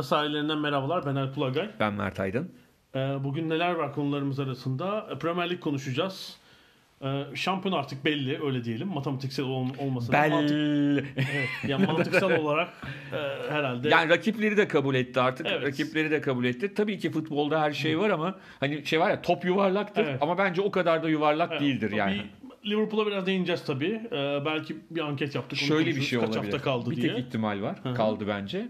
Ada sahillerinden merhabalar. Ben Alp Ulagay. Ben Mert Aydın. Ee, bugün neler var konularımız arasında? Ee, Premier Lig konuşacağız. Ee, şampiyon artık belli öyle diyelim. Matematiksel ol- olmasa da mantık- evet, yani mantıksal olarak e, herhalde Yani rakipleri de kabul etti artık. Evet. Rakipleri de kabul etti. Tabii ki futbolda her şey var ama hani şey var ya top yuvarlaktır Evet. ama bence o kadar da yuvarlak Evet, değildir bir- yani. Liverpool'a biraz değineceğiz tabii. Ee, belki bir anket yaptık. Şöyle bir şey Kaç olabilir. hafta kaldı bir diye. tek ihtimal var. Kaldı bence.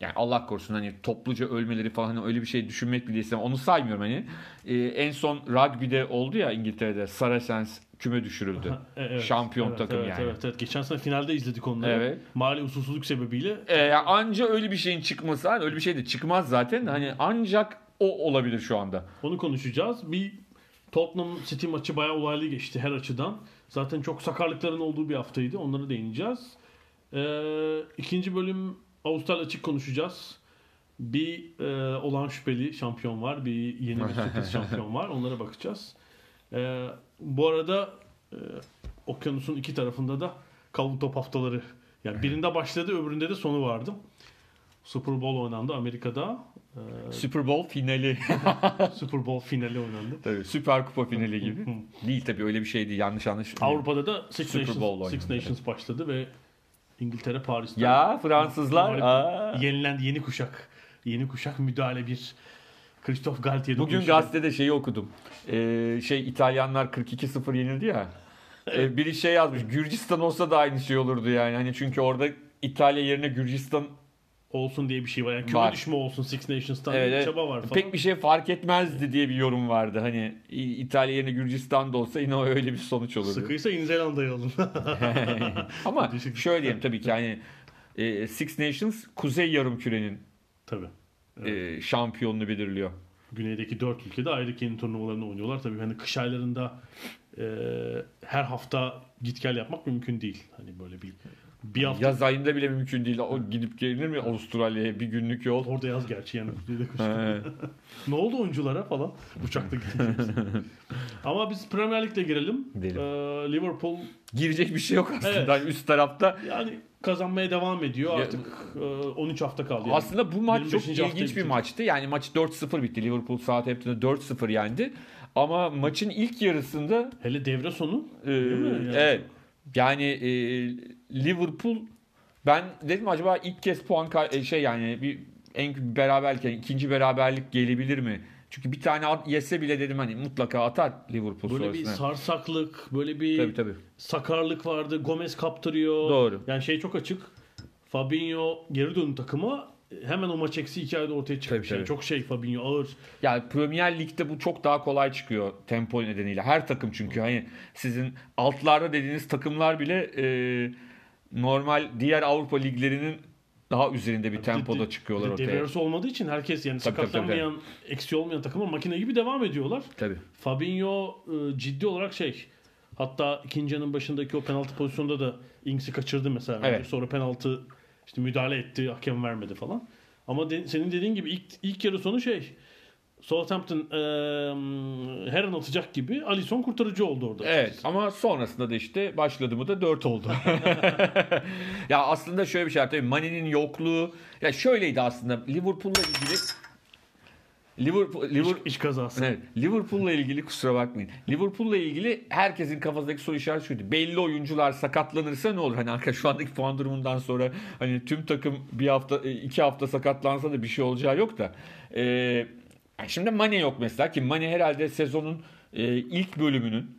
Yani Allah korusun hani topluca ölmeleri falan hani öyle bir şey düşünmek bile istemem. Onu saymıyorum hani. Ee, en son rugby'de oldu ya İngiltere'de Saracens küme düşürüldü. E, evet, Şampiyon evet, takım evet, yani. Evet, evet. Geçen sene finalde izledik onları. Evet. Mali usulsüzlük sebebiyle. Ee, anca öyle bir şeyin çıkması, hani öyle bir şey de çıkmaz zaten. Hani ancak o olabilir şu anda. Onu konuşacağız. Bir Tottenham City maçı bayağı olaylı geçti her açıdan. Zaten çok sakarlıkların olduğu bir haftaydı. Onlara değineceğiz. Ee, ikinci bölüm Avustralya açık konuşacağız. Bir e, olan şüpheli şampiyon var. Bir yeni bir sürpriz şampiyon var. Onlara bakacağız. Ee, bu arada e, okyanusun iki tarafında da kavun top haftaları. Yani birinde başladı öbüründe de sonu vardı. Super Bowl oynandı Amerika'da. Ee, Super Bowl finali. Super Bowl finali oynandı. Tabii Süper Kupa finali gibi. değil tabii öyle bir şey değil. Yanlış anlaş. Avrupa'da da Six, Super Nations, Bowl Six. Nations başladı ve İngiltere Paris'te Ya Fransızlar. Aa. yenilendi yeni kuşak. Yeni kuşak müdahale bir Christophe Galtier Bugün dokunuşu. gazetede şeyi okudum. Ee, şey İtalyanlar 42-0 yenildi ya. Ee, biri şey yazmış. Gürcistan olsa da aynı şey olurdu yani. Hani çünkü orada İtalya yerine Gürcistan olsun diye bir şey var. Yani küme Var. düşme olsun Six Nations'tan evet, bir evet. çaba var falan. pek bir şey fark etmezdi diye bir yorum vardı. Hani İtalya yerine Gürcistan da olsa yine öyle bir sonuç olurdu. Sıkıysa Yeni Zelanda'yı alın. Ama şöyle diyelim tabii ki hani e, Six Nations Kuzey Yarımküre'nin Tabii. e, şampiyonunu belirliyor. Güneydeki dört ülkede ayrı kendi turnuvalarını oynuyorlar. Tabii hani kış aylarında e, her hafta git gel yapmak mümkün değil. Hani böyle bir bir hafta Yaz ayında bile mümkün değil. O gidip gelinir mi Avustralya'ya bir günlük yol? Orada yaz gerçi yani. Ne oldu oyunculara falan? Uçakta gittik. Ama biz Premier Lig'de girelim. Ee, Liverpool Girecek bir şey yok aslında Evet. Üst tarafta. yani kazanmaya devam ediyor. Ya- Artık e, 13 hafta kaldı. Yani. Aslında bu maç 25. çok ilginç bir bitirdi. maçtı. Yani maç 4-0 bitti. Liverpool Southampton'ı 4-0 yendi. Ama maçın ilk yarısında Hele devre sonu. e, Değil mi? Yani- evet yani e, Liverpool ben dedim acaba ilk kez puan kay- e, şey yani bir en beraberken ikinci beraberlik gelebilir mi? Çünkü bir tane at, yese bile dedim hani mutlaka atar Liverpool Böyle bir sonrasında. sarsaklık, böyle bir Tabii tabii. sakarlık vardı. Gomez kaptırıyor. Doğru. Yani şey çok açık. Fabinho geri döndü takıma. Hemen o maç eksi iki ayda ortaya çıkmış. Tabii, Yani tabii. çok şey Fabinho ağır. Yani Premier Lig'de bu çok daha kolay çıkıyor tempo nedeniyle. Her takım çünkü hani sizin altlarda dediğiniz takımlar bile e, normal diğer Avrupa liglerinin daha üzerinde bir tempoda Bir de- çıkıyorlar de ortaya. Devre arası olmadığı için herkes yani Tabii, tabii, sakatlanmayan, eksi olmayan takımlar makine gibi devam ediyorlar. Tabii. Fabinho e, ciddi olarak şey hatta ikinci yarının başındaki o penaltı pozisyonunda da Ings'i kaçırdı mesela. Evet. Sonra penaltı işte müdahale etti, hakem vermedi falan. Ama de- senin dediğin gibi ilk, ilk yarı sonu şey Southampton e, her an atacak gibi Alisson kurtarıcı oldu orada. Evet ama sonrasında da işte başladı mı da 4 oldu. ya aslında şöyle bir şey var tabii Mane'nin yokluğu ya şöyleydi aslında Liverpool'la ilgili Liverpool, Liverpool İş, iş kazası. Evet. Liverpool'la ilgili kusura bakmayın. Liverpool'la ilgili herkesin kafasındaki soru işareti şuydu. Belli oyuncular sakatlanırsa ne olur? Hani arkadaş şu andaki puan durumundan sonra hani tüm takım bir hafta e, iki hafta sakatlansa da bir şey olacağı yok da. Ee, şimdi Mane yok mesela ki Mane herhalde sezonun e, ilk bölümünün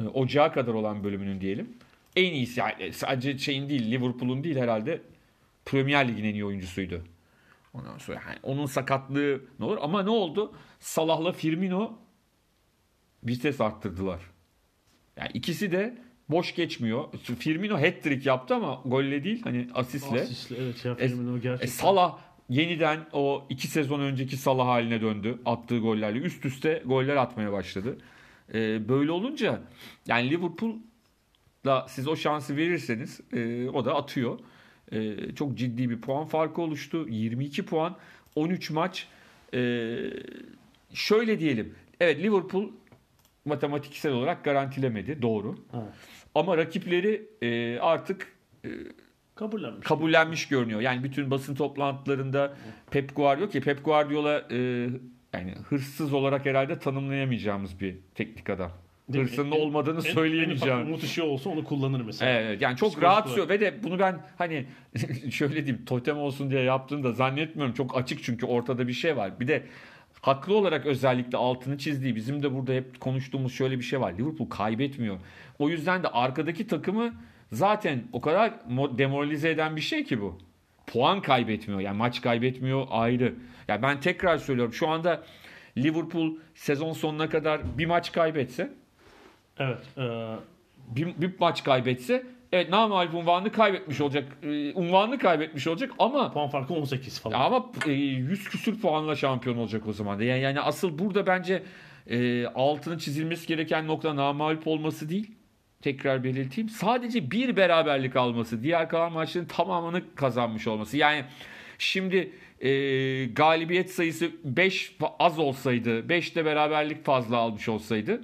e, ocağa kadar olan bölümünün diyelim. En iyisi yani sadece şeyin değil Liverpool'un değil herhalde Premier Lig'in en iyi oyuncusuydu. Ondan sonra hani onun sakatlığı ne olur ama ne oldu? Salah'la Firmino vites arttırdılar. Yani ikisi de boş geçmiyor. Firmino hat-trick yaptı ama golle değil hani asistle. Asistle, evet ya Firmino gerçekten. E, Salah yeniden o iki sezon önceki Salah haline döndü. Attığı gollerle üst üste goller atmaya başladı. E, böyle olunca yani Liverpool'da siz o şansı verirseniz e, o da atıyor. E, çok ciddi bir puan farkı oluştu. 22 puan, 13 maç. E, şöyle diyelim. Evet Liverpool matematiksel olarak garantilemedi. Doğru. Evet. Ama rakipleri e, artık Kabullenmiş. kabullenmiş görünüyor. Yani bütün basın toplantılarında Pep Guardiola ki Pep Guardiola e, yani hırsız olarak herhalde tanımlayamayacağımız bir teknik adam. Değil? Hırsının En- olmadığını En- söyleyemeyeceğim. umut ışığı olsa onu kullanır mesela. Evet, yani çok rahat olarak. ve de bunu ben hani şöyle diyeyim totem olsun diye yaptığını da zannetmiyorum. Çok açık çünkü ortada bir şey var. Bir de haklı olarak özellikle altını çizdiği bizim de burada hep konuştuğumuz şöyle bir şey var. Liverpool kaybetmiyor. O yüzden de arkadaki takımı zaten o kadar mo- demoralize eden bir şey ki bu. Puan kaybetmiyor. Yani maç kaybetmiyor ayrı. Yani ben tekrar söylüyorum. Şu anda Liverpool sezon sonuna kadar bir maç kaybetse Evet. e, bir, bir maç kaybetse evet namalip unvanını kaybetmiş olacak. e, Unvanını kaybetmiş olacak ama puan farkı 18 falan. ama e, 100 küsür puanla şampiyon olacak o zaman da. Yani, yani asıl burada bence e, altını çizilmesi gereken nokta namalip olması değil. Tekrar belirteyim. Sadece bir beraberlik alması. Diğer kalan maçların tamamını kazanmış olması. Yani şimdi e, galibiyet sayısı 5 az olsaydı, 5 de beraberlik fazla almış olsaydı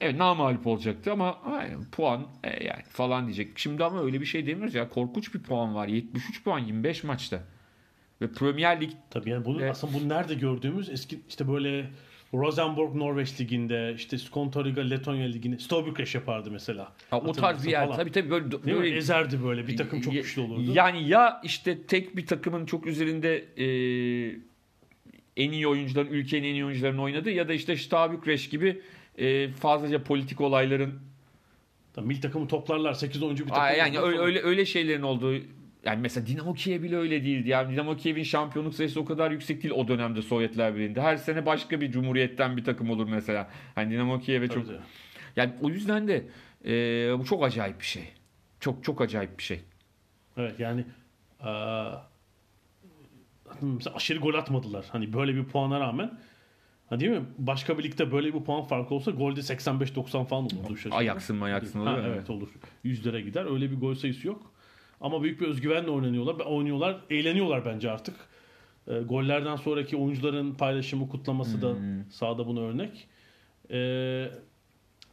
Evet namalip olacaktı ama aynen, puan e, yani falan diyecek. Şimdi ama öyle bir şey demiyoruz ya. Korkunç bir puan var. 73 puan 25 maçta. Ve Premier Lig Tabii yani bunu Evet. aslında bu nerede gördüğümüz eski işte böyle Rosenborg Norveç liginde, işte Skontoriga Letonya liginde, Stobukreş yapardı mesela. ha, o tarz bir yer. Falan. Tabii tabii böyle, Değil mi? böyle Ezerdi böyle. Bir takım çok güçlü olurdu. Yani ya işte tek bir takımın çok üzerinde e, en iyi oyuncuların, ülkenin en iyi oyuncuların oynadığı ya da işte Stabükreş gibi e, fazlaca politik olayların Tabii milli takımı toplarlar. 8 oyuncu bir takım. Aa, yani öyle, öyle öyle şeylerin olduğu yani mesela Dinamo Kiev bile öyle değildi. Yani Dinamo Kiev'in şampiyonluk sayısı o kadar yüksek değil o dönemde Sovyetler Birliği'nde. Her sene başka bir cumhuriyetten bir takım olur mesela. Hani Dinamo Kiev'e çok tabii. yani o yüzden de e, bu çok acayip bir şey. Çok çok acayip bir şey. Evet yani mesela aşırı gol atmadılar. Hani böyle bir puana rağmen Ha değil mi? Başka bir ligde böyle bir puan farkı olsa golde 85-90 falan olurdu. Ayaksın mayaksın Ha, oluyor mu? evet olur. Yüzlere gider. Öyle bir gol sayısı yok. Ama büyük bir özgüvenle oynanıyorlar. Oynuyorlar. Eğleniyorlar bence artık. E, gollerden sonraki oyuncuların paylaşımı, kutlaması da Hmm. sahada buna örnek. E,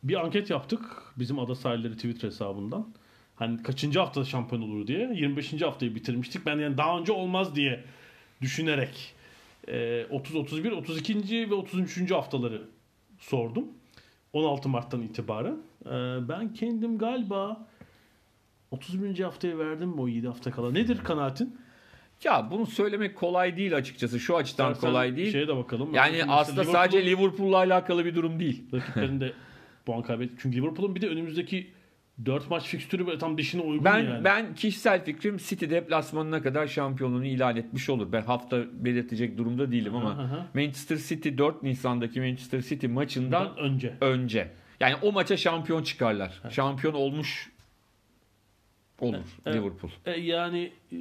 bir anket yaptık bizim Ada Sahilleri Twitter hesabından. Hani kaçıncı hafta şampiyon olur diye. 25. haftayı bitirmiştik. Ben yani daha önce olmaz diye düşünerek e, 30, 31, 32. ve 33. haftaları sordum. 16 Mart'tan itibaren. E, ben kendim galiba 31. haftaya verdim o 7 hafta kala. Nedir kanaatin? Ya bunu söylemek kolay değil açıkçası. Şu açıdan İstersen kolay değil. Şeye de bakalım. Yani Mesela aslında Liverpool- sadece Liverpool'la alakalı bir durum değil. rakiplerin de puan kaybetti. Çünkü Liverpool'un bir de önümüzdeki 4 maç fikstürü böyle tam dişine uygun Ben yani. ben kişisel fikrim City deplasmanına kadar şampiyonluğunu ilan etmiş olur. Ben hafta belirtecek durumda değilim ama Hı hı. Manchester City 4 Nisan'daki Manchester City maçından Bundan önce. önce. Yani o maça şampiyon çıkarlar. Şampiyon olmuş olur Evet. Liverpool. E, yani e,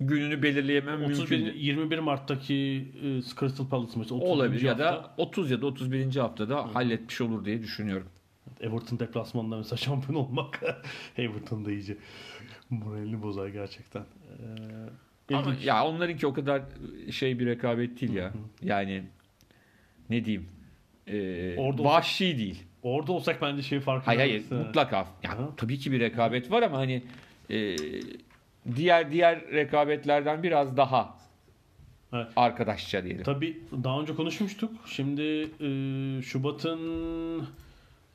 Gününü belirleyemem 31, mümkün. değil. 21 Mart'taki e, Crystal Palace maçı. 30. Olabilir ya da hafta. 30 ya da 31. haftada halletmiş olur diye düşünüyorum. Everton deplasmanında mesela şampiyon olmak Everton da iyice moralini bozar gerçekten. Ee, Ama ilginç. ya onlarınki o kadar şey bir rekabet değil ya. Yani ne diyeyim? Ee, Orada vahşi değil. Orada olsak bence şey fark Hayır hayır. Ha. mutlaka. Ya, tabii ki bir rekabet var ama hani e, diğer diğer rekabetlerden biraz daha Evet. arkadaşça diyelim. Tabii daha önce konuşmuştuk. Şimdi e, Şubat'ın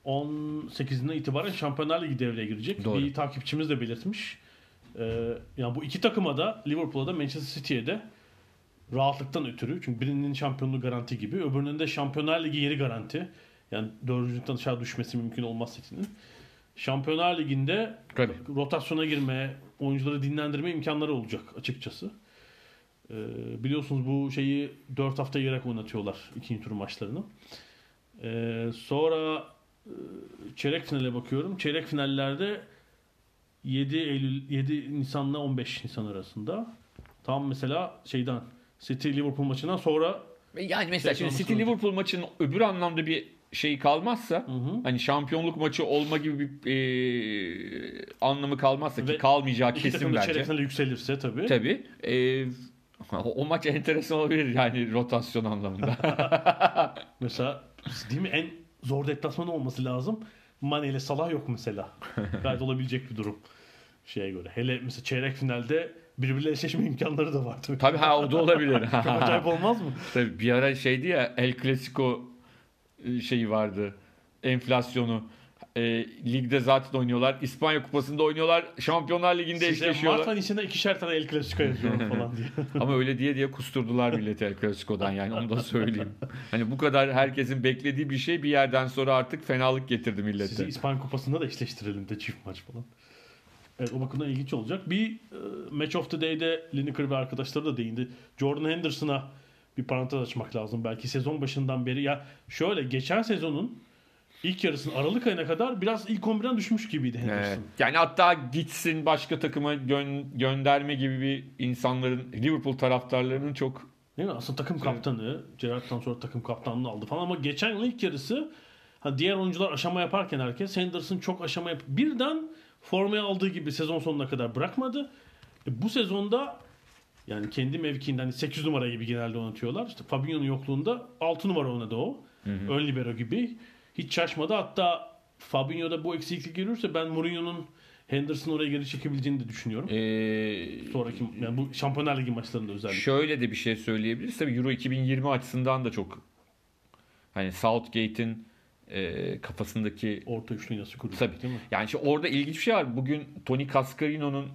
18'inden itibaren Şampiyonlar Ligi devreye girecek. Doğru. Bir takipçimiz de belirtmiş. E, yani bu iki takıma da Liverpool'a da Manchester City'ye de rahatlıktan ötürü. Çünkü birinin şampiyonluğu garanti gibi. Öbürünün de Şampiyonlar Ligi yeri garanti. Yani dördüncülükten aşağı düşmesi mümkün olmaz City'nin. Şampiyonlar Ligi'nde Tabii. rotasyona girme, oyuncuları dinlendirme imkanları olacak açıkçası. Ee, biliyorsunuz bu şeyi 4 hafta yerek oynatıyorlar ikinci tur maçlarını. Ee, sonra çeyrek finale bakıyorum. Çeyrek finallerde 7 Eylül 7 Nisan'la 15 Nisan arasında. Tam mesela şeyden City Liverpool maçından sonra Yani mesela şimdi City olması Liverpool maçının öbür anlamda bir şey kalmazsa Hı hı. hani şampiyonluk maçı olma gibi bir e, anlamı kalmazsa ki Ve kalmayacağı iki kesin bence. çeyrek finale yükselirse tabii. Tabii. E, o, o maç enteresan olabilir yani rotasyon anlamında. Mesela değil mi en zor deplasman olması lazım. Mane ile Salah yok mesela. Gayet olabilecek bir durum şeye göre. Hele mesela çeyrek finalde birbirleriyle eşleşme imkanları da var tabii. Tabii ha o da olabilir. Çok acayip olmaz mı? Tabii bir ara şeydi ya El Clasico e, şeyi vardı. Enflasyonu. E, ligde zaten oynuyorlar. İspanya Kupası'nda oynuyorlar. Şampiyonlar Ligi'nde Size eşleşiyorlar. Mart ayının içinde ikişer tane El Clasico yazıyorum falan diye. Ama öyle diye diye kusturdular milleti El Clasico'dan yani onu da söyleyeyim. Hani bu kadar herkesin beklediği bir şey bir yerden sonra artık fenalık getirdi millete. Sizi İspanya Kupası'nda da eşleştirelim de çift maç falan. Evet o bakımdan ilginç olacak. Bir e, Match of the Day'de Lineker ve arkadaşları da değindi. Jordan Henderson'a bir parantez açmak lazım. Belki sezon başından beri. Ya şöyle geçen sezonun ilk yarısının Aralık ayına kadar biraz ilk 11'den düşmüş gibiydi Henderson. Evet. Yani hatta gitsin başka takıma gön- gönderme gibi bir insanların Liverpool taraftarlarının çok Değil mi? Aslında takım kaptanı. Gerrard'dan sonra takım kaptanlığı aldı falan ama geçen yıl ilk yarısı ha diğer oyuncular aşama yaparken herkes Henderson çok aşama yap birden formaya aldığı gibi sezon sonuna kadar bırakmadı. E, bu sezonda yani kendi mevkiinden hani 8 numara gibi genelde oynatıyorlar. İşte Fabinho'nun yokluğunda 6 numara oynadı o. Ön libero gibi. Hiç şaşmadı. Hatta Fabinho'da bu eksiklik görürse ben Mourinho'nun Henderson'ı oraya geri çekebileceğini de düşünüyorum. Ee, Sonraki yani bu Şampiyonlar Ligi maçlarında özellikle. şöyle de bir şey söyleyebiliriz. Tabii Euro 2020 açısından da çok hani Southgate'in e, kafasındaki Orta üçlüyü nasıl kuracak Tabii. değil mi? Yani işte orada ilginç bir şey var. Bugün Tony Cascarino'nun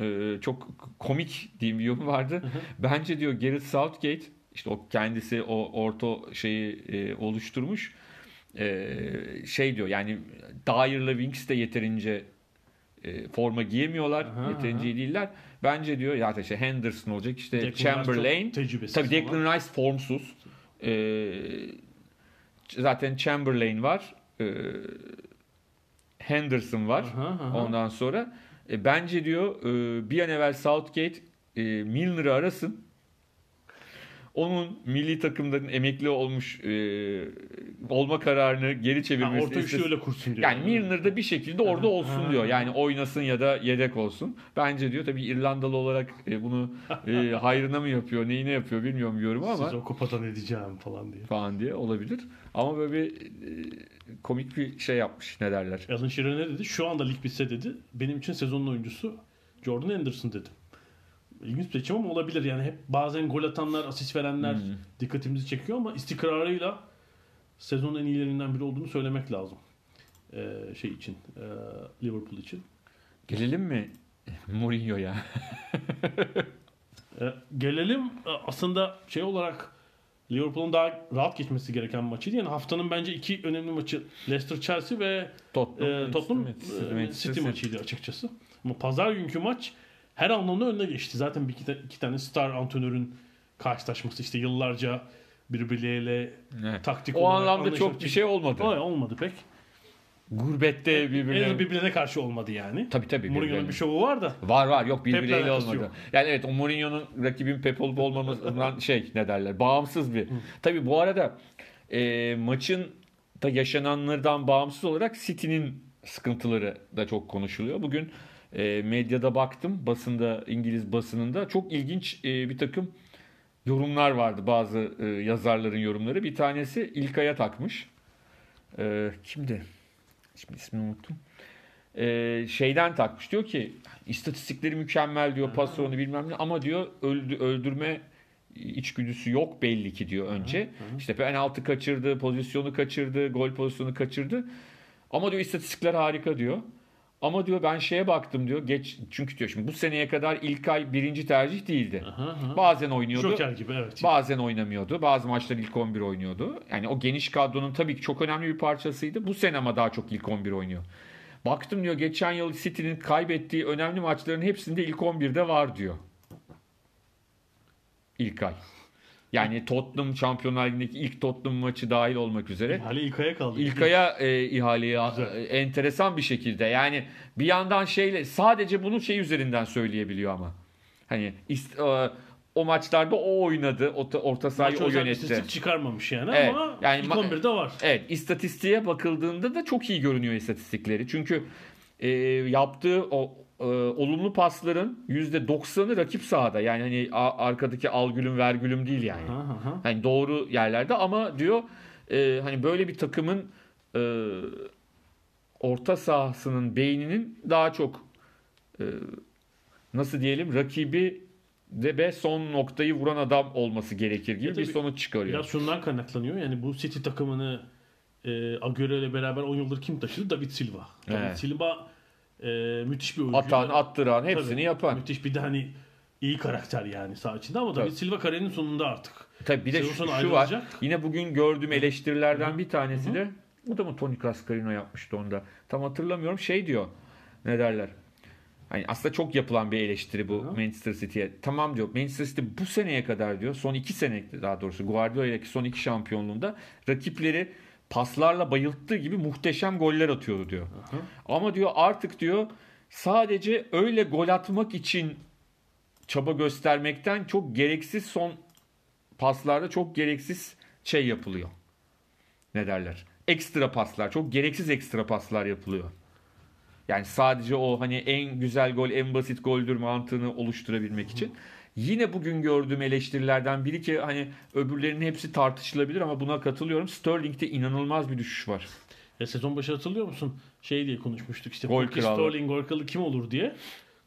e, çok komik diyeyim bir yorum vardı. Bence diyor Gareth Southgate işte o kendisi o orta şeyi e, oluşturmuş. E, şey diyor yani Dyer'la Winks de yeterince e, forma giyemiyorlar. Aha, yeterince aha. değiller. Bence diyor ya işte Henderson olacak işte Declan Chamberlain. Tabii. Declan Rice formsuz. E, zaten Chamberlain var. E, Henderson var. Aha, aha. Ondan sonra e, bence diyor e, bir an evvel Southgate e, Milner'ı arasın. Onun milli takımların emekli olmuş e, olma kararını geri Ha, çevirmesini orta üçlü öyle kursun diyor. Yani Milner da bir şekilde orada olsun diyor. Yani oynasın ya da yedek olsun. Bence diyor tabii İrlandalı olarak e, bunu e, hayrına mı yapıyor, neyine yapıyor bilmiyorum yorum ama Siz o kupadan edeceğim falan diye. falan diye olabilir. Ama böyle bir e, komik bir şey yapmış ne derler. Alan Shearer ne dedi? Şu anda lig bitse dedi. Benim için sezonun oyuncusu Jordan Henderson dedi. İlginç bir seçim ama olabilir. Yani hep bazen gol atanlar, asist verenler Hmm. dikkatimizi çekiyor ama istikrarıyla sezonun en iyilerinden biri olduğunu söylemek lazım. Ee, şey için, e, Liverpool için. Gelelim mi Mourinho'ya? E, gelelim e, aslında şey olarak Liverpool'un daha rahat geçmesi gereken maçıydı. Yani haftanın bence iki önemli maçı Leicester Chelsea ve Tottenham, e, Tottenham Manchester e, City maçıydı açıkçası. Ama pazar günkü maç her anlamda önüne geçti. Zaten bir iki, iki tane star antrenörün karşılaşması işte yıllarca birbirleriyle Evet. taktik O olarak anlamda çok bir şey olmadı. Olay olmadı pek. Gurbette En azından birbirine... birbirine karşı olmadı yani. Tabii tabii. Mourinho'nun birbirine. bir şovu var da. Var var yok alakası olmadı. yok. Yani evet o Mourinho'nun rakibin Pep olup olmamasından şey ne derler bağımsız bir. Tabii bu arada e, maçın da yaşananlardan bağımsız olarak City'nin sıkıntıları da çok konuşuluyor. Bugün e, medyada baktım basında İngiliz basınında çok ilginç e, bir takım yorumlar vardı bazı e, yazarların yorumları. Bir tanesi İlkay'a takmış. E, kimdi? Şimdi ismini unuttum. E, şeyden takmış. Diyor ki istatistikleri mükemmel diyor. Pas oranı bilmem ne ama diyor öldü, öldürme içgüdüsü yok belli ki diyor önce. İşte penaltı kaçırdı, pozisyonu kaçırdı, gol pozisyonu kaçırdı. Ama diyor istatistikler harika diyor. Ama diyor ben şeye baktım diyor. Geç çünkü diyor şimdi bu seneye kadar İlkay birinci tercih değildi. Aha, aha. Bazen oynuyordu. Joker gibi evet. Bazen oynamıyordu. Bazı maçlar ilk 11 oynuyordu. Yani o geniş kadronun tabii ki çok önemli bir parçasıydı. Bu sene ama daha çok ilk 11 oynuyor. Baktım diyor geçen yıl City'nin kaybettiği önemli maçların hepsinde ilk 11'de var diyor. İlkay. Yani Tottenham Şampiyonlar Ligi'ndeki ilk Tottenham maçı dahil olmak üzere. Hali İlkay'a kaldı. İlkay'a e, ihaleyi e, enteresan bir şekilde. Yani bir yandan şeyle sadece bunu şey üzerinden söyleyebiliyor ama. Hani ist- e, o maçlarda o oynadı. O, orta sahayı Maç o yönetti. istatistik çıkarmamış yani Evet, ama yani ilk ma- 11'de var. Evet istatistiğe bakıldığında da çok iyi görünüyor istatistikleri. Çünkü e, yaptığı o e, olumlu pasların %90'ı rakip sahada. Yani hani a- arkadaki algülüm vergülüm değil yani. Ha, ha, ha. Hani doğru yerlerde ama diyor e, hani böyle bir takımın e, orta sahasının beyninin daha çok e, nasıl diyelim rakibi de be son noktayı vuran adam olması gerekir gibi Ya bir tabii sonuç çıkarıyor. Biraz şundan kaynaklanıyor. Yani bu City takımını e, Agüero ile beraber 10 yıldır kim taşıdı? David Silva. David Evet. Silva e, müthiş bir oyuncu. Atan, attıran hepsini Tabii, yapan. Müthiş bir de hani iyi karakter yani saha içinde ama David Tabii. Silva kariyerinin sonunda artık. Tabii bir de Sezon şu, şu var. Yine bugün gördüğüm eleştirilerden bir tanesi de bu da mı Tony Cascarino yapmıştı onda? Tam hatırlamıyorum. Şey diyor. Ne derler? Hani aslında çok yapılan bir eleştiri bu Manchester City'ye. Tamam diyor. Manchester City bu seneye kadar diyor. Son iki sene daha doğrusu Guardiola'daki son iki şampiyonluğunda rakipleri paslarla bayılttığı gibi muhteşem goller atıyordu diyor. Ama diyor artık diyor sadece öyle gol atmak için çaba göstermekten çok gereksiz son paslarda çok gereksiz şey yapılıyor. Ne derler? Ekstra paslar. Çok gereksiz ekstra paslar yapılıyor. Yani sadece o hani en güzel gol, en basit goldür mantığını oluşturabilmek için. Yine bugün gördüğüm eleştirilerden biri ki hani öbürlerinin hepsi tartışılabilir ama buna katılıyorum. Sterling'de inanılmaz bir düşüş var. Ya sezon başı hatırlıyor musun? Şey diye konuşmuştuk işte. Gol kralı. Sterling gol kralı kim olur diye.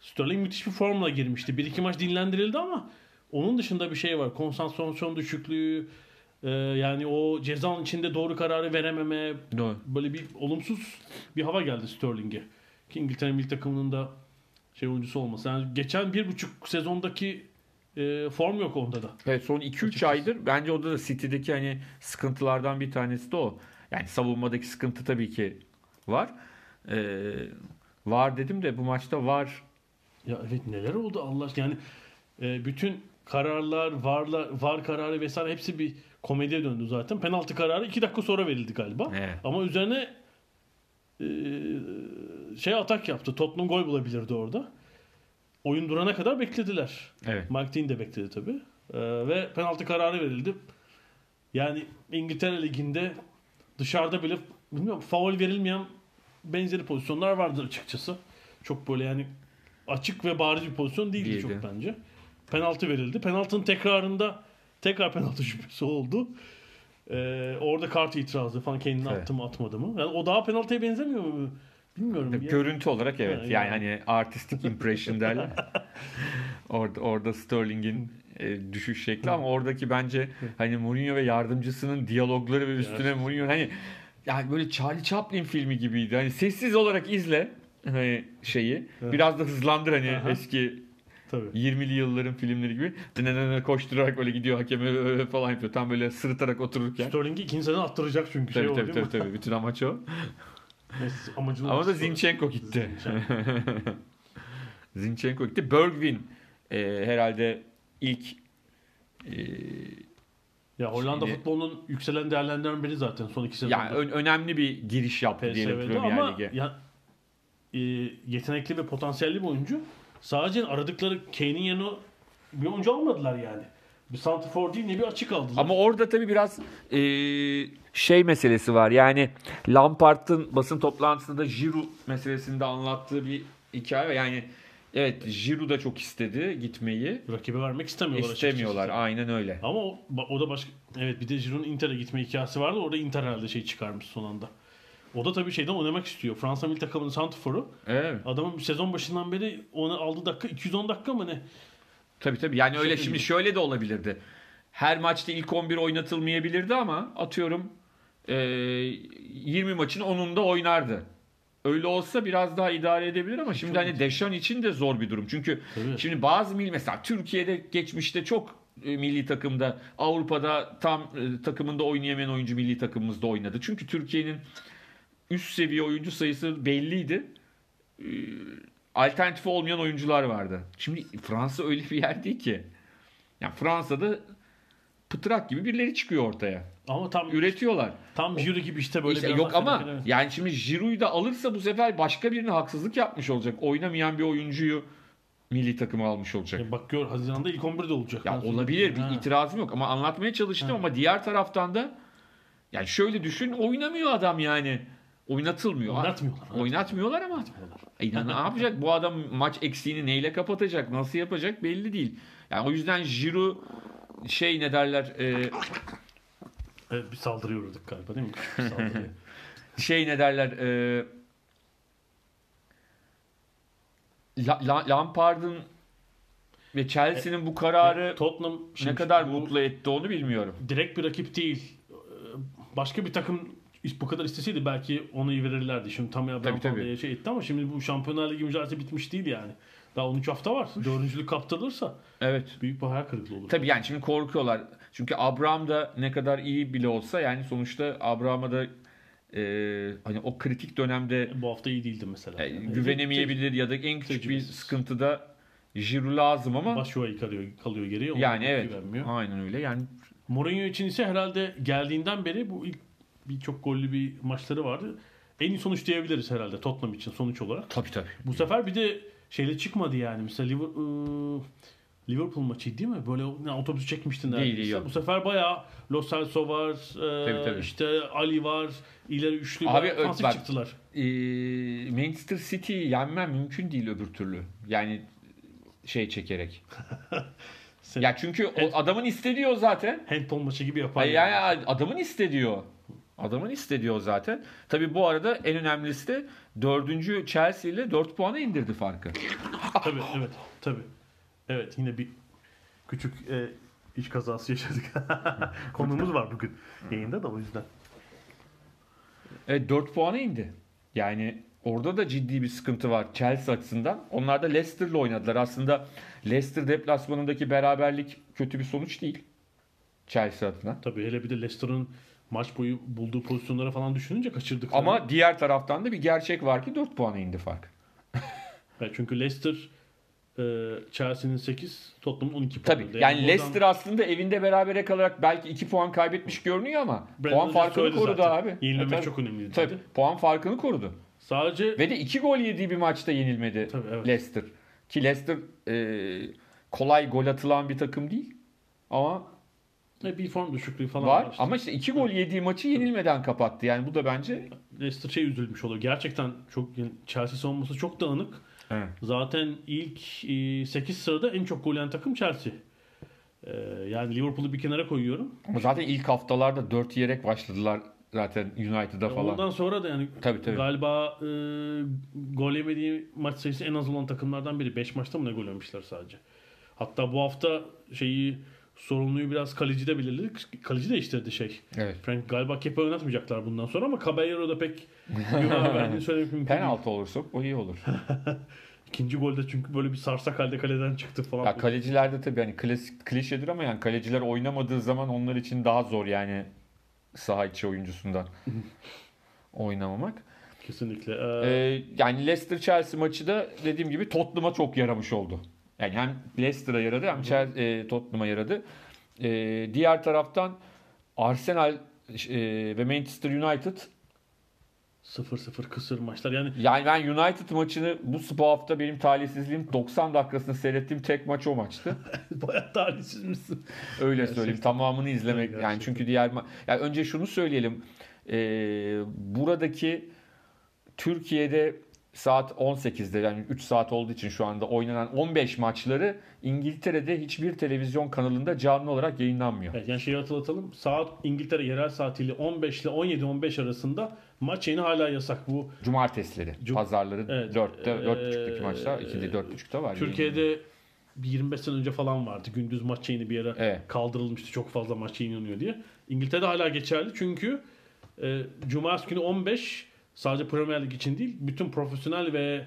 Sterling müthiş bir formla girmişti. Bir iki maç dinlendirildi ama onun dışında bir şey var. Konsantrasyon düşüklüğü, e, yani o cezanın içinde doğru kararı verememe, Doğru. böyle bir olumsuz bir hava geldi Sterling'e. Ki İngiltere milli takımının da şey oyuncusu olması. Yani geçen bir buçuk sezondaki e, form yok onda da. Evet son 2-3 aydır bence orada da City'deki hani sıkıntılardan bir tanesi de o. Yani savunmadaki sıkıntı tabii ki var. Ee, var dedim de bu maçta var. Ya evet neler oldu Allah aşkına. yani e, bütün kararlar, varlar, var kararı vesaire hepsi bir komediye döndü zaten. Penaltı kararı 2 dakika sonra verildi galiba. Evet. Ama üzerine e, şey atak yaptı. Tottenham gol bulabilirdi orada. Oyun durana kadar beklediler. Evet. Mike Dean de bekledi tabii. E, ve penaltı kararı verildi. Yani İngiltere Ligi'nde dışarıda bile bilmiyorum faul verilmeyen benzeri pozisyonlar vardır açıkçası. Çok böyle yani açık ve bariz bir pozisyon değildi Değildi. çok bence. Penaltı verildi. Penaltının tekrarında tekrar penaltı şüphesi oldu. Ee, orada kart itirazı falan kendini Evet. attı mı atmadı mı? Yani o daha penaltıya benzemiyor mu? Bilmiyorum. Ya- Görüntü olarak evet. Ha, Yani yani. hani artistic impression derler. orada orada Sterling'in e, düşüş şekli ama oradaki bence hani Mourinho ve yardımcısının diyalogları ve üstüne Mourinho hani yani böyle Charlie Chaplin filmi gibiydi. Hani sessiz olarak izle hani şeyi. Evet. Biraz da hızlandır hani Aha. eski Tabii. 20'li yılların filmleri gibi. Dınınını koşturarak böyle gidiyor hakeme falan yapıyor. Tam böyle sırıtarak otururken. Sterling'i ikinci sene attıracak çünkü şey Tabii o tabii tabii, mi? tabii. Bütün amaç o. Amacını Ama da. Zinchenko gitti. Zinchenko. Zinchenko gitti. Bergwijn e, herhalde ilk e, Ya Hollanda Şimdi- futbolunun yükselen değerlerinden biri zaten son iki sezonda. yani ö- önemli bir giriş yaptı diyelim PSV'de Premier ama Lig'e. ya, e, yetenekli ve potansiyelli bir oyuncu. Sadece aradıkları Kane'in yerine bir oyuncu almadılar yani. Bir santrfor değil ne bir açık aldılar. Ama orada tabii biraz e, şey meselesi var. Yani Lampard'ın basın toplantısında Giroud meselesinde anlattığı bir hikaye. Yani evet Giroud da çok istedi gitmeyi. rakibe vermek istemiyorlar İstemiyorlar. açıkçası. Aynen öyle. Ama o, o da başka evet bir de Giroud'un Inter'e gitme hikayesi vardı. Orada Inter herhalde şey çıkarmış son anda. O da tabii şeyden oynamak istiyor. Fransa milli takımının santrforu. Evet. Adamın sezon başından beri ona aldığı dakika 210 dakika mı ne? Tabii tabii. Yani öyle şimdi şöyle de olabilirdi. Her maçta ilk 11 oynatılmayabilirdi ama atıyorum e, 20 maçın 10'unda oynardı. Öyle olsa biraz daha idare edebilir ama şimdi hani Deşan için de zor bir durum. Çünkü Tabii. şimdi bazı milli mesela Türkiye'de geçmişte çok e, milli takımda Avrupa'da tam e, takımında oynayamayan oyuncu milli takımımızda oynadı. Çünkü Türkiye'nin üst seviye oyuncu sayısı belliydi. Alternatifi olmayan oyuncular vardı. Şimdi Fransa öyle bir yer değil ki. Yani Fransa'da pıtrak gibi birileri çıkıyor ortaya. Ama tam Üretiyorlar. tam Jiri gibi işte böyle İşte biraz yok ama evet. yani şimdi Giroud'u da alırsa bu sefer başka birine haksızlık yapmış olacak. Oynamayan bir oyuncuyu milli takıma almış olacak. E bak gör Haziran'da ilk 11'de olacak. Ya olabilir bir Ha. itirazım yok ama anlatmaya çalıştım ama diğer taraftan da yani şöyle düşün oynamıyor adam yani. Oynatılmıyor. Oynatmıyorlar. Oynatmıyorlar ama e inan- ne yapacak? Bu adam maç eksiğini neyle kapatacak? Nasıl yapacak? Belli değil. Yani o yüzden Giroud şey ne derler e, Evet, bir saldırıya uğradık galiba değil mi? Şey ne derler e, La- La- Lampard'ın ve Chelsea'nin bu kararı Tottenham ne kadar mutlu etti onu bilmiyorum. direkt bir rakip değil. Başka bir takım bu kadar isteseydi belki onu iyi verirlerdi. Şimdi tam Abraham Tabii, tabii. şey etti ama şimdi bu Şampiyonlar Ligi mücadelesi bitmiş değil yani. Daha 13 hafta var. Dördüncülük kaptırılırsa Evet. büyük bir hayal kırıklığı olur. Tabii yani şimdi korkuyorlar. Çünkü Abraham da ne kadar iyi bile olsa yani sonuçta Abraham'a da e, hani o kritik dönemde Bu hafta iyi değildi mesela. e, Yani güvenemeyebilir ya da en küçük bir sıkıntıda Giroud lazım ama Baş yuva kalıyor, kalıyor geriye. yani evet. vermiyor. Aynen öyle. Yani Mourinho için ise herhalde geldiğinden beri bu ilk bir çok gollü bir maçları vardı. En iyi sonuç diyebiliriz herhalde Tottenham için sonuç olarak. tabii tabii. Bu sefer bir de şeyle çıkmadı yani. Mesela Liver- ıı, Liverpool maçı değil mi? Böyle ne, otobüsü çekmiştin Değil, neredeyse. yok. Bu sefer bayağı Lo Celso var, e, Tabii, tabii. işte Ali var, ileri üçlü Abi, var. Ofansif bak- çıktılar. E, Manchester City'yi yenmem mümkün değil öbür türlü. Yani şey çekerek. Sen- Ya çünkü o adamın istediği o zaten. Handball maçı gibi yapar. Hayır, yani adamın istediği o. Adamın istediği o zaten. Tabii bu arada en önemlisi de dördüncü Chelsea ile 4 puana indirdi farkı. Tabii evet. Tabii. Evet yine bir küçük e, iş kazası yaşadık. Konumuz var bugün yayında da o yüzden. Evet 4 puana indi. Yani orada da ciddi bir sıkıntı var Chelsea açısından. Onlar da Leicester'la oynadılar. Aslında Leicester deplasmanındaki beraberlik kötü bir sonuç değil. Chelsea adına. Tabii hele bir de Leicester'ın maç boyu bulduğu pozisyonlara falan düşününce kaçırdık. Ama diğer taraftan da bir gerçek var ki 4 puana indi fark. Evet, çünkü Leicester e, Chelsea'nin 8, Tottenham'ın 12 puan. Tabii yani Leicester aslında evinde berabere kalarak belki 2 puan kaybetmiş görünüyor ama puan farkını korudu abi. Yenilmemek tabii. çok önemliydi. Tabii dedi. puan farkını korudu. Sadece Ve de 2 gol yediği bir maçta yenilmedi Tabii, evet. Leicester. Ki Leicester e, kolay gol atılan bir takım değil. Ama e, bir form düşüklüğü falan var. işte. Ama işte 2 gol yediği maçı yenilmeden kapattı. Yani bu da bence Leicester şey üzülmüş oluyor. Gerçekten çok yani Chelsea savunması çok dağınık. Evet. Zaten ilk 8 sırada en çok gol yiyen takım Chelsea. E, yani Liverpool'u bir kenara koyuyorum. ama zaten ilk haftalarda 4 yiyerek başladılar zaten United'a falan. Ondan sonra da yani Tabii, tabii. galiba e, gol yemediği maç sayısı en az olan takımlardan biri. 5 maçta mı ne gol yemişler sadece. Hatta bu hafta şeyi sorumluyu biraz kalecide belirledik. Kaleci değiştirdi şey. Evet. Frank galiba Kepa oynatmayacaklar bundan sonra ama Caballero da pek güven verdiğini söylemek mümkün. Penaltı olursa o iyi olur. İkinci golde çünkü böyle bir sarsak halde kaleden çıktı falan. Ya kalecilerde tabii hani klasik klişedir ama yani kaleciler oynamadığı zaman onlar için daha zor yani saha içi oyuncusundan oynamamak. Kesinlikle. Ee, Ee, yani Leicester Chelsea maçı da dediğim gibi Tottenham'a çok yaramış oldu. Yani hem Leicester'a yaradı hem Chelsea, e, Tottenham'a yaradı. E, diğer taraftan Arsenal e, ve Manchester United 0-0 kısır maçlar. Yani yani ben United maçını bu bu hafta benim talihsizliğim 90 dakikasını seyrettiğim tek maç o maçtı. bayağı talihsiz misin? Öyle Gerçekten. söyleyeyim. Tamamını izlemek. Evet, yani gerçekten. çünkü diğer ma- yani önce şunu söyleyelim. Ee, buradaki Türkiye'de saat 18'de yani 3 saat olduğu için şu anda oynanan 15 maçları İngiltere'de hiçbir televizyon kanalında canlı olarak yayınlanmıyor. Evet, yani şeyi hatırlatalım. Saat İngiltere yerel saatiyle 15 ile 17-15 arasında maç yayını hala yasak. Bu Cumartesileri, Cum- pazarları Evet. 4'te, Ee, 4.30'daki maçlar, 2'de 4.30'da var. Türkiye'de bir 25 sene önce falan vardı. Gündüz maç yayını bir ara Evet. kaldırılmıştı. Çok fazla maç yayınlanıyor diye. İngiltere'de hala geçerli çünkü e, Cumartesi günü 15 sadece Premier Lig için değil bütün profesyonel ve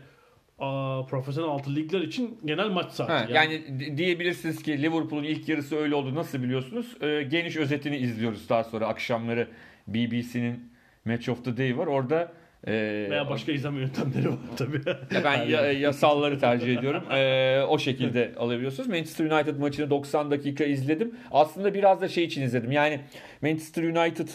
a, profesyonel altı ligler için genel maç saati. Ha, yani di- diyebilirsiniz ki Liverpool'un ilk yarısı öyle oldu. Nasıl biliyorsunuz? Ee, geniş özetini izliyoruz daha sonra akşamları BBC'nin Match of the Day var. Orada Ee, Veya başka izleme yöntemleri var tabii. ya ben ya- yasalları tercih ediyorum. Ee, o şekilde alabiliyorsunuz. Manchester United maçını 90 dakika izledim. Aslında biraz da şey için izledim. Yani Manchester United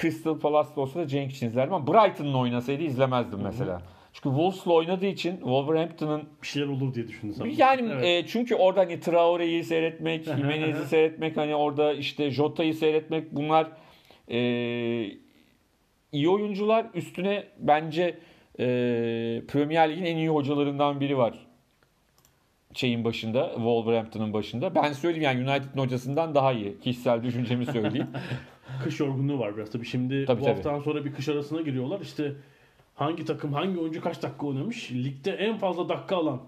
Crystal Palace'da olsa da Cenk için izlerdim ama Brighton'ın oynasaydı izlemezdim mesela. Çünkü Wolves'la oynadığı için Wolverhampton'ın bir şeyler olur diye düşündün sen. yani Evet. e, çünkü orada hani Traore'yi seyretmek, Jimenez'i seyretmek, hani orada işte Jota'yı seyretmek bunlar e, iyi oyuncular. Üstüne bence e, Premier Lig'in en iyi hocalarından biri var. Şeyin başında, Wolverhampton'ın başında. Ben söyleyeyim yani United'ın hocasından daha iyi. Kişisel düşüncemi söyleyeyim. kış yorgunluğu var biraz tabii. Şimdi Tabii, bu tabii. haftadan sonra bir kış arasına giriyorlar. İşte hangi takım hangi oyuncu kaç dakika oynamış? Ligde en fazla dakika alan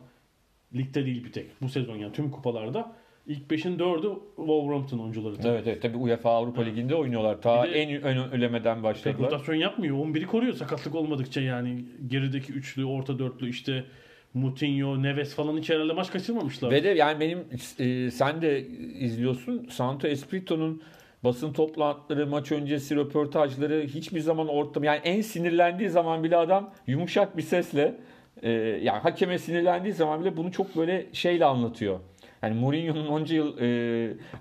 ligde değil bir tek bu sezon yani tüm kupalarda ilk 5'in 4'ü Wolverhampton oyuncuları. tabii. evet evet tabii UEFA Avrupa Ligi'nde oynuyorlar. Ta Bir de- en ön ölemeden Tek başladılar. rotasyon yapmıyor. 11'i koruyor sakatlık olmadıkça yani gerideki üçlü, orta dörtlü işte Moutinho, Neves falan hiç herhalde maç kaçırmamışlar. Ve de yani benim e, sen de izliyorsun Santo Espirito'nun basın toplantıları, maç öncesi röportajları hiçbir zaman ortam yani en sinirlendiği zaman bile adam yumuşak bir sesle e, yani hakeme sinirlendiği zaman bile bunu çok böyle şeyle anlatıyor. Yani Mourinho'nun onca yıl e,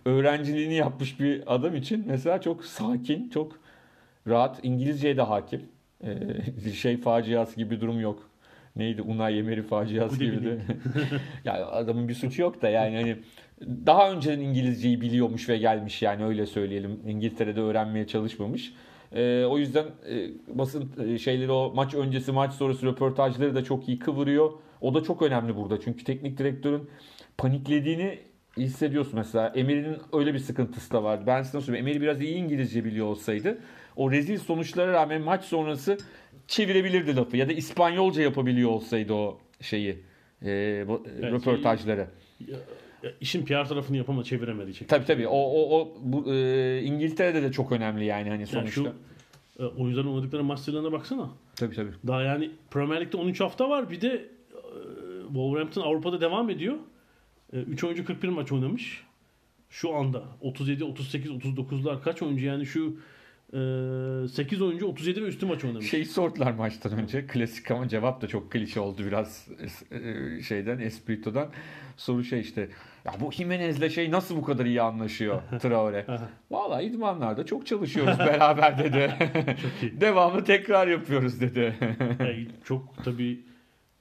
öğrenciliğini yapmış bir adam için mesela çok sakin, çok rahat. İngilizceye de hakim. E, şey faciası gibi bir durum yok. Neydi? Unai Emery faciası gibi de. yani adamın bir suçu yok da yani hani daha önceden İngilizceyi biliyormuş ve gelmiş yani öyle söyleyelim. İngiltere'de öğrenmeye çalışmamış. Ee, o yüzden e, basın e, şeyleri o maç öncesi maç sonrası röportajları da çok iyi kıvırıyor. O da çok önemli burada. Çünkü teknik direktörün paniklediğini hissediyorsun mesela. Emery'nin öyle bir sıkıntısı da vardı. Ben size söyleyeyim. Emery biraz iyi İngilizce biliyor olsaydı o rezil sonuçlara rağmen maç sonrası çevirebilirdi lafı ya da İspanyolca yapabiliyor olsaydı o şeyi e, Evet, röportajları. Ya işin PR tarafını yapamadı, çeviremedi. Çekti. Tabii tabii. O o o bu e, İngiltere'de de çok önemli yani hani Yani sonuçta. şu e, oyuncuların oynadıkları maç sayılarına baksana. Tabii tabii. Daha yani Premier Lig'de 13 hafta var. Bir de e, Wolverhampton Avrupa'da devam ediyor. 3 oyuncu 41 maç oynamış. Şu anda 37, 38, 39'lar kaç oyuncu yani şu 8 oyuncu 37 ve üstü maç oynamış. Şeyi sordular maçtan önce. Klasik ama cevap da çok klişe oldu biraz e, şeyden, Espirito'dan. Soru şey işte. Ya bu Jimenez'le şey nasıl bu kadar iyi anlaşıyor Traore? Valla idmanlarda çok çalışıyoruz beraber dedi. Çok iyi. Devamlı tekrar yapıyoruz dedi. Yani çok tabii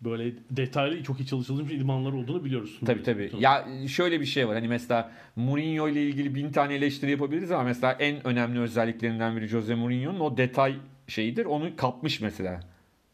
böyle detaylı çok iyi çalışılmış idmanlar olduğunu biliyoruz. Tabii tabii. Ya şöyle bir şey var. Hani mesela Mourinho ile ilgili bin tane eleştiri yapabiliriz ama mesela en önemli özelliklerinden biri Jose Mourinho'nun o detay şeyidir. Onu kapmış mesela.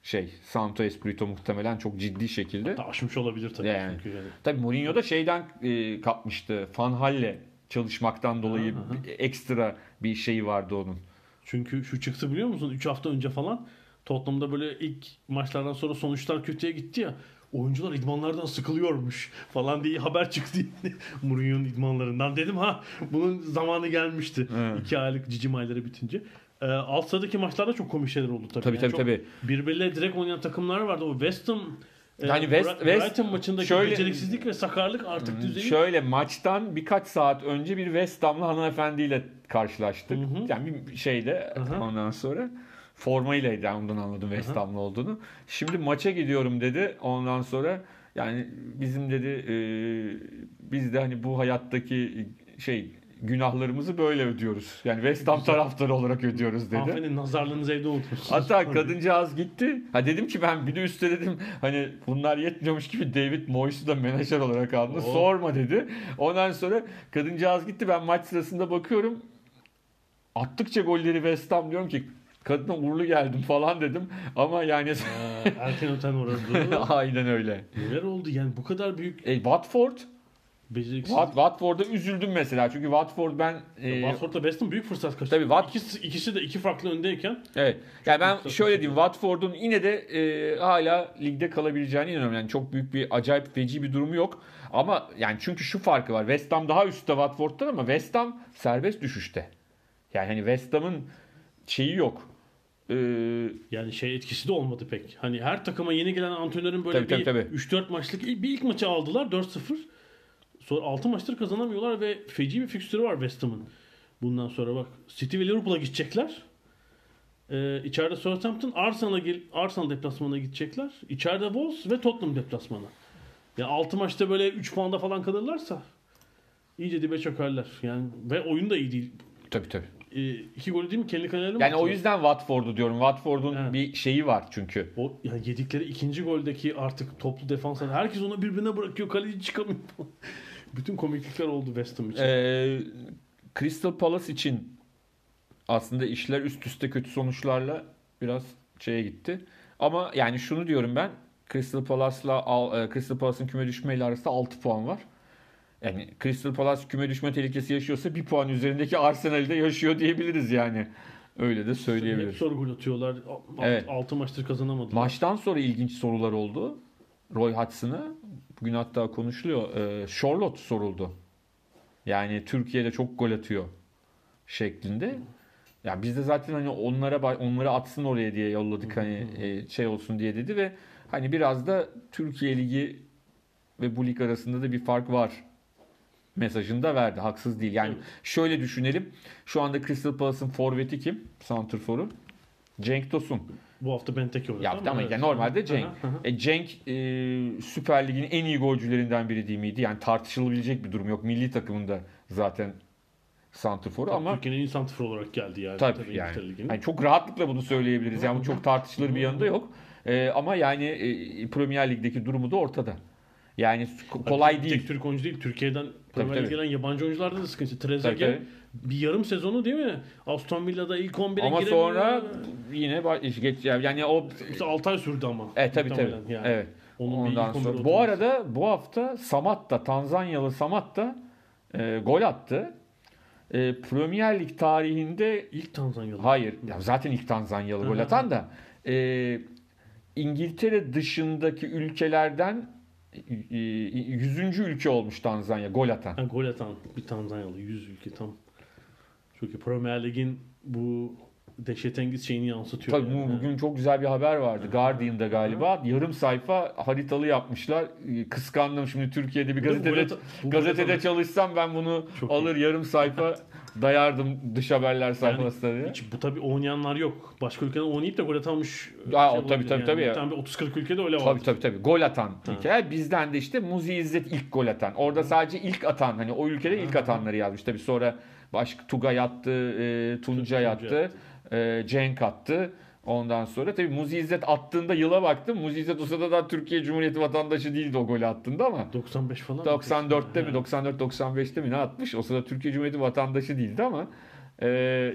Şey, Santo Espirito muhtemelen çok ciddi şekilde. Da aşmış olabilir tabii. Yani. Çünkü yani. Tabii Mourinho da şeyden e, kapmıştı. Van Hal'le çalışmaktan dolayı Aha, aha. ekstra bir şeyi vardı onun. Çünkü şu çıktı biliyor musun? 3 hafta önce falan Tottenham'da böyle ilk maçlardan sonra sonuçlar kötüye gitti ya. Oyuncular idmanlardan sıkılıyormuş falan diye haber çıktı Mourinho'nun idmanlarından. Dedim ha bunun zamanı gelmişti. Evet. 2 aylık cicim ayları bitince. Ee, alt sıradaki maçlarda çok komik şeyler oldu tabii. Tabii, tabii, çok tabii. Birbirleriyle direkt oynayan takımlar vardı. O West Ham e, Yani West- Bra- West- Brighton maçındaki şöyle- beceriksizlik ve sakarlık artık düzeyi Şöyle maçtan birkaç saat önce bir West Ham'lı hanımefendiyle karşılaştık. Hı hı. Yani bir şeyde Aha. ondan sonra formaylaydı yani ondan anladım West Ham'lı olduğunu. Şimdi maça gidiyorum dedi. Ondan sonra yani bizim dedi e, biz de hani bu hayattaki şey günahlarımızı böyle ödüyoruz. Yani West Ham taraftarı olarak ödüyoruz dedi. Hanımefendi nazarlığınızı evde unutmuşsunuz. Hatta kadıncağız gitti. Ha dedim ki ben bir de üstte dedim hani bunlar yetmiyormuş gibi David Moyes'u da menajer olarak aldı. Oo. Sorma dedi. Ondan sonra kadıncağız gitti. Ben maç sırasında bakıyorum. Attıkça golleri West Ham diyorum ki kadına uğurlu geldim falan dedim. Ama yani Ee, erken öten orada. aynen öyle. Neler oldu yani bu kadar büyük E, Watford beceriksiz. Wat, Watford'a üzüldüm mesela. Çünkü Watford ben e, Watford'da West Ham büyük fırsat kaçırdı. Tabii Wat- ikisi, ikisi de iki farklı öndeyken Evet. Yani ben şöyle diyeyim Watford'un yine de e, hala ligde kalabileceğine inanıyorum. Yani çok büyük bir acayip feci bir durumu yok. Ama yani çünkü şu farkı var. West Ham daha üstte Watford'dan ama West Ham serbest düşüşte. Yani hani West Ham'ın şeyi yok. Ee, yani şey etkisi de olmadı pek. Hani her takıma yeni gelen antrenörün böyle Tabii, bir tabii, tabii. 3-4 maçlık bir ilk maçı aldılar 4-0. Sonra 6 maçtır kazanamıyorlar ve feci bir fikstürü var West Ham'ın. Bundan sonra bak City ve Liverpool'a gidecekler. Ee, içeride Southampton, Arsenal'a Arsenal deplasmanına gidecekler. İçeride Wolves ve Tottenham deplasmanı. Ya 6 maçta böyle 3 puanda falan kalırlarsa iyice dibe çökerler. Yani ve oyun da iyi değil. Tabii tabii. Ee, iki golü değil mi? Kendi kalelerini mi Yani o yüzden Watford'u diyorum. Watford'un Evet. bir şeyi var çünkü. O yani yedikleri ikinci goldeki artık toplu defans herkes onu birbirine bırakıyor. Kaleci çıkamıyor. Bütün komiklikler oldu West Ham için. Ee, Crystal Palace için aslında işler üst üste kötü sonuçlarla biraz şeye gitti. Ama yani şunu diyorum ben. Crystal Palace'la Al- e, Crystal Palace'ın küme düşmeyle arasında 6 puan var. Yani Crystal Palace küme düşme tehlikesi yaşıyorsa bir puan üzerindeki Arsenal'de yaşıyor diyebiliriz yani. Öyle de Hep söyleyebiliriz. soru gol atıyorlar. Alt, Evet. altı maçtır kazanamadılar. Maçtan sonra ilginç sorular oldu. Roy Hudson'a. Bugün hatta konuşuluyor. Ee, Charlotte soruldu. Yani Türkiye'de çok gol atıyor şeklinde. Ya biz de zaten hani onlara onları atsın oraya diye yolladık hani e, şey olsun diye dedi ve hani biraz da Türkiye Ligi ve bu lig arasında da bir fark var mesajını da verdi. Haksız değil. Yani şöyle düşünelim. Şu anda Crystal Palace'ın forveti kim? Santrfor'u. Cenk Tosun. Bu hafta Benteke oynadı. Yaptı ama evet. yani normalde Cenk. Aha, aha. E, Cenk e, Süper Lig'in en iyi golcülerinden biri değil miydi? Yani tartışılabilecek bir durum yok. Milli takımında zaten santrforu ama Türkiye'nin iyi santrfor olarak geldi yani. tabii İngiltere yani. Yani çok rahatlıkla bunu söyleyebiliriz. Yani bu çok tartışılır bir yanı da yok. E, ama yani e, Premier Lig'deki durumu da ortada. Yani ko- kolay Tek değil. Türk oyuncu değil. Türkiye'den Premier tabii. gelen yabancı oyuncularda da sıkıntı. Tabii, Trezeguet tabii. Bir yarım sezonu değil mi? Aston Villa'da ilk 11'e Ama giremiyor. sonra yine baş- geç yani o İşte 6 ay sürdü ama. e tabii tabii. Yani. Evet. Onun bir Ondan ilk 11'e sonra. Bu arada bu hafta Samatta, Tanzanyalı Samatta e, gol attı. E, Premier Lig tarihinde ilk Tanzanyalı. hayır ya zaten ilk Tanzanyalı gol atan da e, İngiltere dışındaki ülkelerden e, 100. ülke olmuş Tanzanya gol atan. Ha, gol atan bir Tanzanyalı 100 ülke tam. Çünkü Premier Lig'in bu dehşetengiz şeyini yansıtıyor. Tabii yani. bu- bugün çok güzel bir haber vardı. Guardian'da galiba. Yarım sayfa haritalı yapmışlar. E, Kıskandım şimdi Türkiye'de bir Bu gazetede bu gazetede çalışsam ben bunu Çok alır yarım sayfa dayardım dış haberler sayfasına diye. Hiç bu tabi oynayanlar yok. Başka ülkeden oynayıp da gol atanmış. Aa, şey o tabii, tabii, tabii ya. Tam bir 30-40 ülkede öyle var. Tabii tabii tabii. Gol atan ülkeler. Bizden de işte Muzi İzzet ilk gol atan. Orada sadece ilk atan hani o ülkede ilk atanları yazmış. Tabii sonra başka Tugay attı, e, Tunca Tunca yattı, e, Cenk attı. Ondan sonra tabii Muzi İzzet attığında yıla baktım. Muzi İzzet o sırada da Türkiye Cumhuriyeti vatandaşı değildi o golü attığında ama 95 falan. mı? 94'te mi Ha. 94-95'te mi ne atmış? O sırada Türkiye Cumhuriyeti vatandaşı değildi ama e,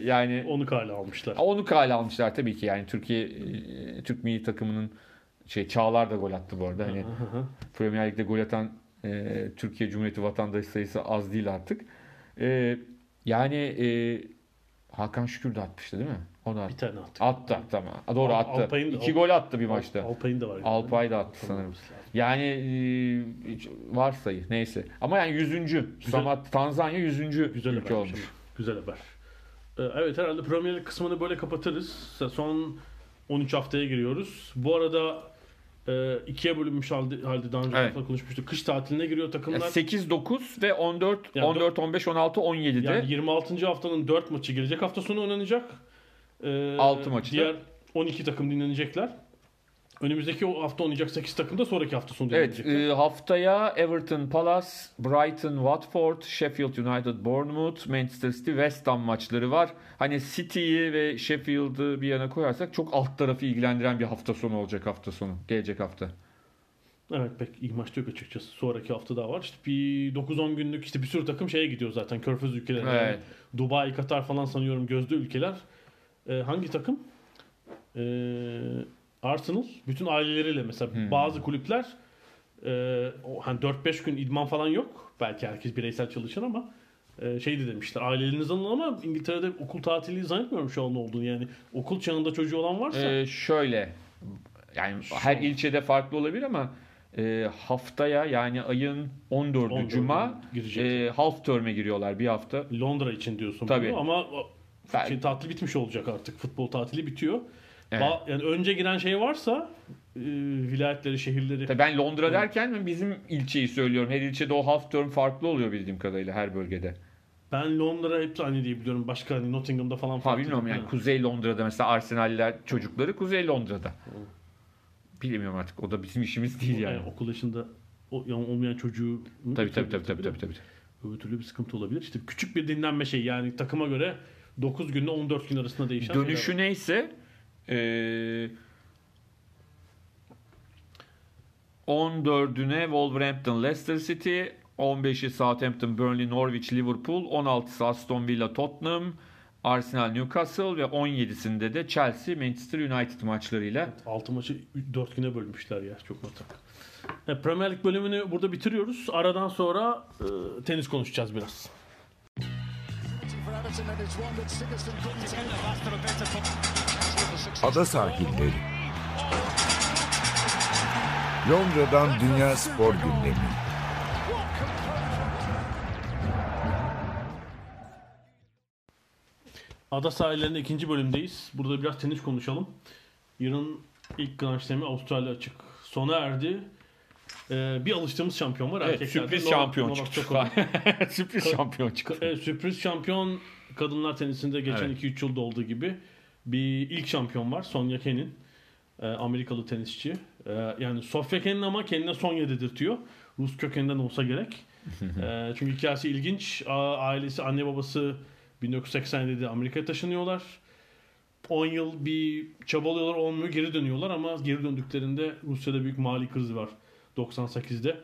yani Onu kale almışlar. onu kale almışlar tabii ki yani Türkiye e, Türk milli takımının şey Çağlar da gol attı bu arada. Hani. Premier Lig'de gol atan e, Türkiye Cumhuriyeti vatandaşı sayısı az değil artık. E, yani e, Hakan Şükür de atmıştı değil mi? O da Bir attı. tane attık. Attı tamam. Doğru Al- attı. Alpay'ın İki gol attı bir maçta. Alpay'ın da var. Alpay da attı sanırım. Yani e, var sayı neyse. Ama yani yüzüncü. Samat Tanzanya yüzüncü Güzel ülke haber. olmuş. Şimdi. Güzel haber. Ee, Evet herhalde Premier Lig kısmını böyle kapatırız. Son 13 haftaya giriyoruz. Bu arada e, ikiye bölünmüş halde, halde daha önce Evet. evet. konuşmuştuk. Kış tatiline giriyor takımlar. 8 9 ve 14 Yani 14 15 16 17'de Yani 26. haftanın 4 maçı gelecek hafta sonu oynanacak. Ee, Altı maçı da. Diğer 12 takım dinlenecekler. Önümüzdeki o hafta oynayacak 8 takım da sonraki hafta sonu Evet dinlenecekler. e, haftaya Everton Palace, Brighton Watford, Sheffield United Bournemouth, Manchester City West Ham maçları var. Hani City'yi ve Sheffield'ı bir yana koyarsak çok alt tarafı ilgilendiren bir hafta sonu olacak hafta sonu. Gelecek hafta. Evet pek iyi maçta yok açıkçası. Sonraki hafta daha var. İşte bir 9-10 günlük işte bir sürü takım şeye gidiyor zaten. Körfez ülkelerine. Evet. Yani Dubai, Katar falan sanıyorum gözde ülkeler. Ee, hangi takım? Ee, Arsenal. Bütün aileleriyle mesela Hmm. bazı kulüpler e, o, hani 4-5 gün idman falan yok. Belki herkes bireysel çalışır ama e, şey de demişler. Aileleriniz alın ama İngiltere'de okul tatili zannetmiyorum şu an olduğunu. Yani okul çağında çocuğu olan varsa E, şöyle yani her ilçede farklı olabilir ama e, haftaya yani ayın 14'ü 14'ü Cuma girecek. e, half term'e giriyorlar bir hafta. Londra için diyorsun Tabii. bunu ama Ben- şey, tatil bitmiş olacak artık. Futbol tatili bitiyor. Evet. Ba- yani önce giren şey varsa e, vilayetleri, şehirleri Tabii ben Londra derken bizim ilçeyi söylüyorum. Her ilçede o half term farklı oluyor bildiğim kadarıyla her bölgede. Ben Londra hep aynı diye biliyorum. Başka hani Nottingham'da falan Ha farklı. bilmiyorum yani Ha. Kuzey Londra'da mesela Arsenal'ler çocukları Kuzey Londra'da. Bilmiyorum artık o da bizim işimiz değil yani. Yani okul yaşında olmayan çocuğu Tabii tabii tabii tabii tabii. tabii. Öbür türlü bir sıkıntı olabilir. İşte küçük bir dinlenme şey yani takıma göre 9 günle 14 gün arasında değişen Dönüşü neyse eee 14'üne Wolverhampton Leicester City, 15'i Southampton, Burnley, Norwich, Liverpool, 16'sı Aston Villa, Tottenham, Arsenal, Newcastle ve 17'sinde de Chelsea, Manchester United maçlarıyla 6 maçı 4 güne bölmüşler ya çok matrak. E, Premier Lig bölümünü burada bitiriyoruz. Aradan sonra e, tenis konuşacağız biraz. Ada sahilleri. Londra'dan Dünya Spor Gündemi. Ada sahillerinde ikinci bölümdeyiz. Burada biraz tenis konuşalım. Yarın ilk Grand Slam'i Avustralya açık sona erdi. E, bir alıştığımız şampiyon var. evet, Erkeklerde sürpriz Novak- şampiyon Novak çıktı. Sürpriz şampiyon çıktı. Evet, sürpriz şampiyon kadınlar tenisinde geçen Evet. 2-3 yılda olduğu gibi bir ilk şampiyon var. Sonya Kenin. Ee, Amerikalı tenisçi. Ee, yani Sofya Kenin ama kendine Sonya dedirtiyor. Rus kökeninden olsa gerek. Ee, çünkü hikayesi ilginç. A- ailesi, anne babası 1987'de Amerika'ya taşınıyorlar. 10 yıl bir çabalıyorlar olmuyor geri dönüyorlar ama geri döndüklerinde Rusya'da büyük mali krizi var 98'de.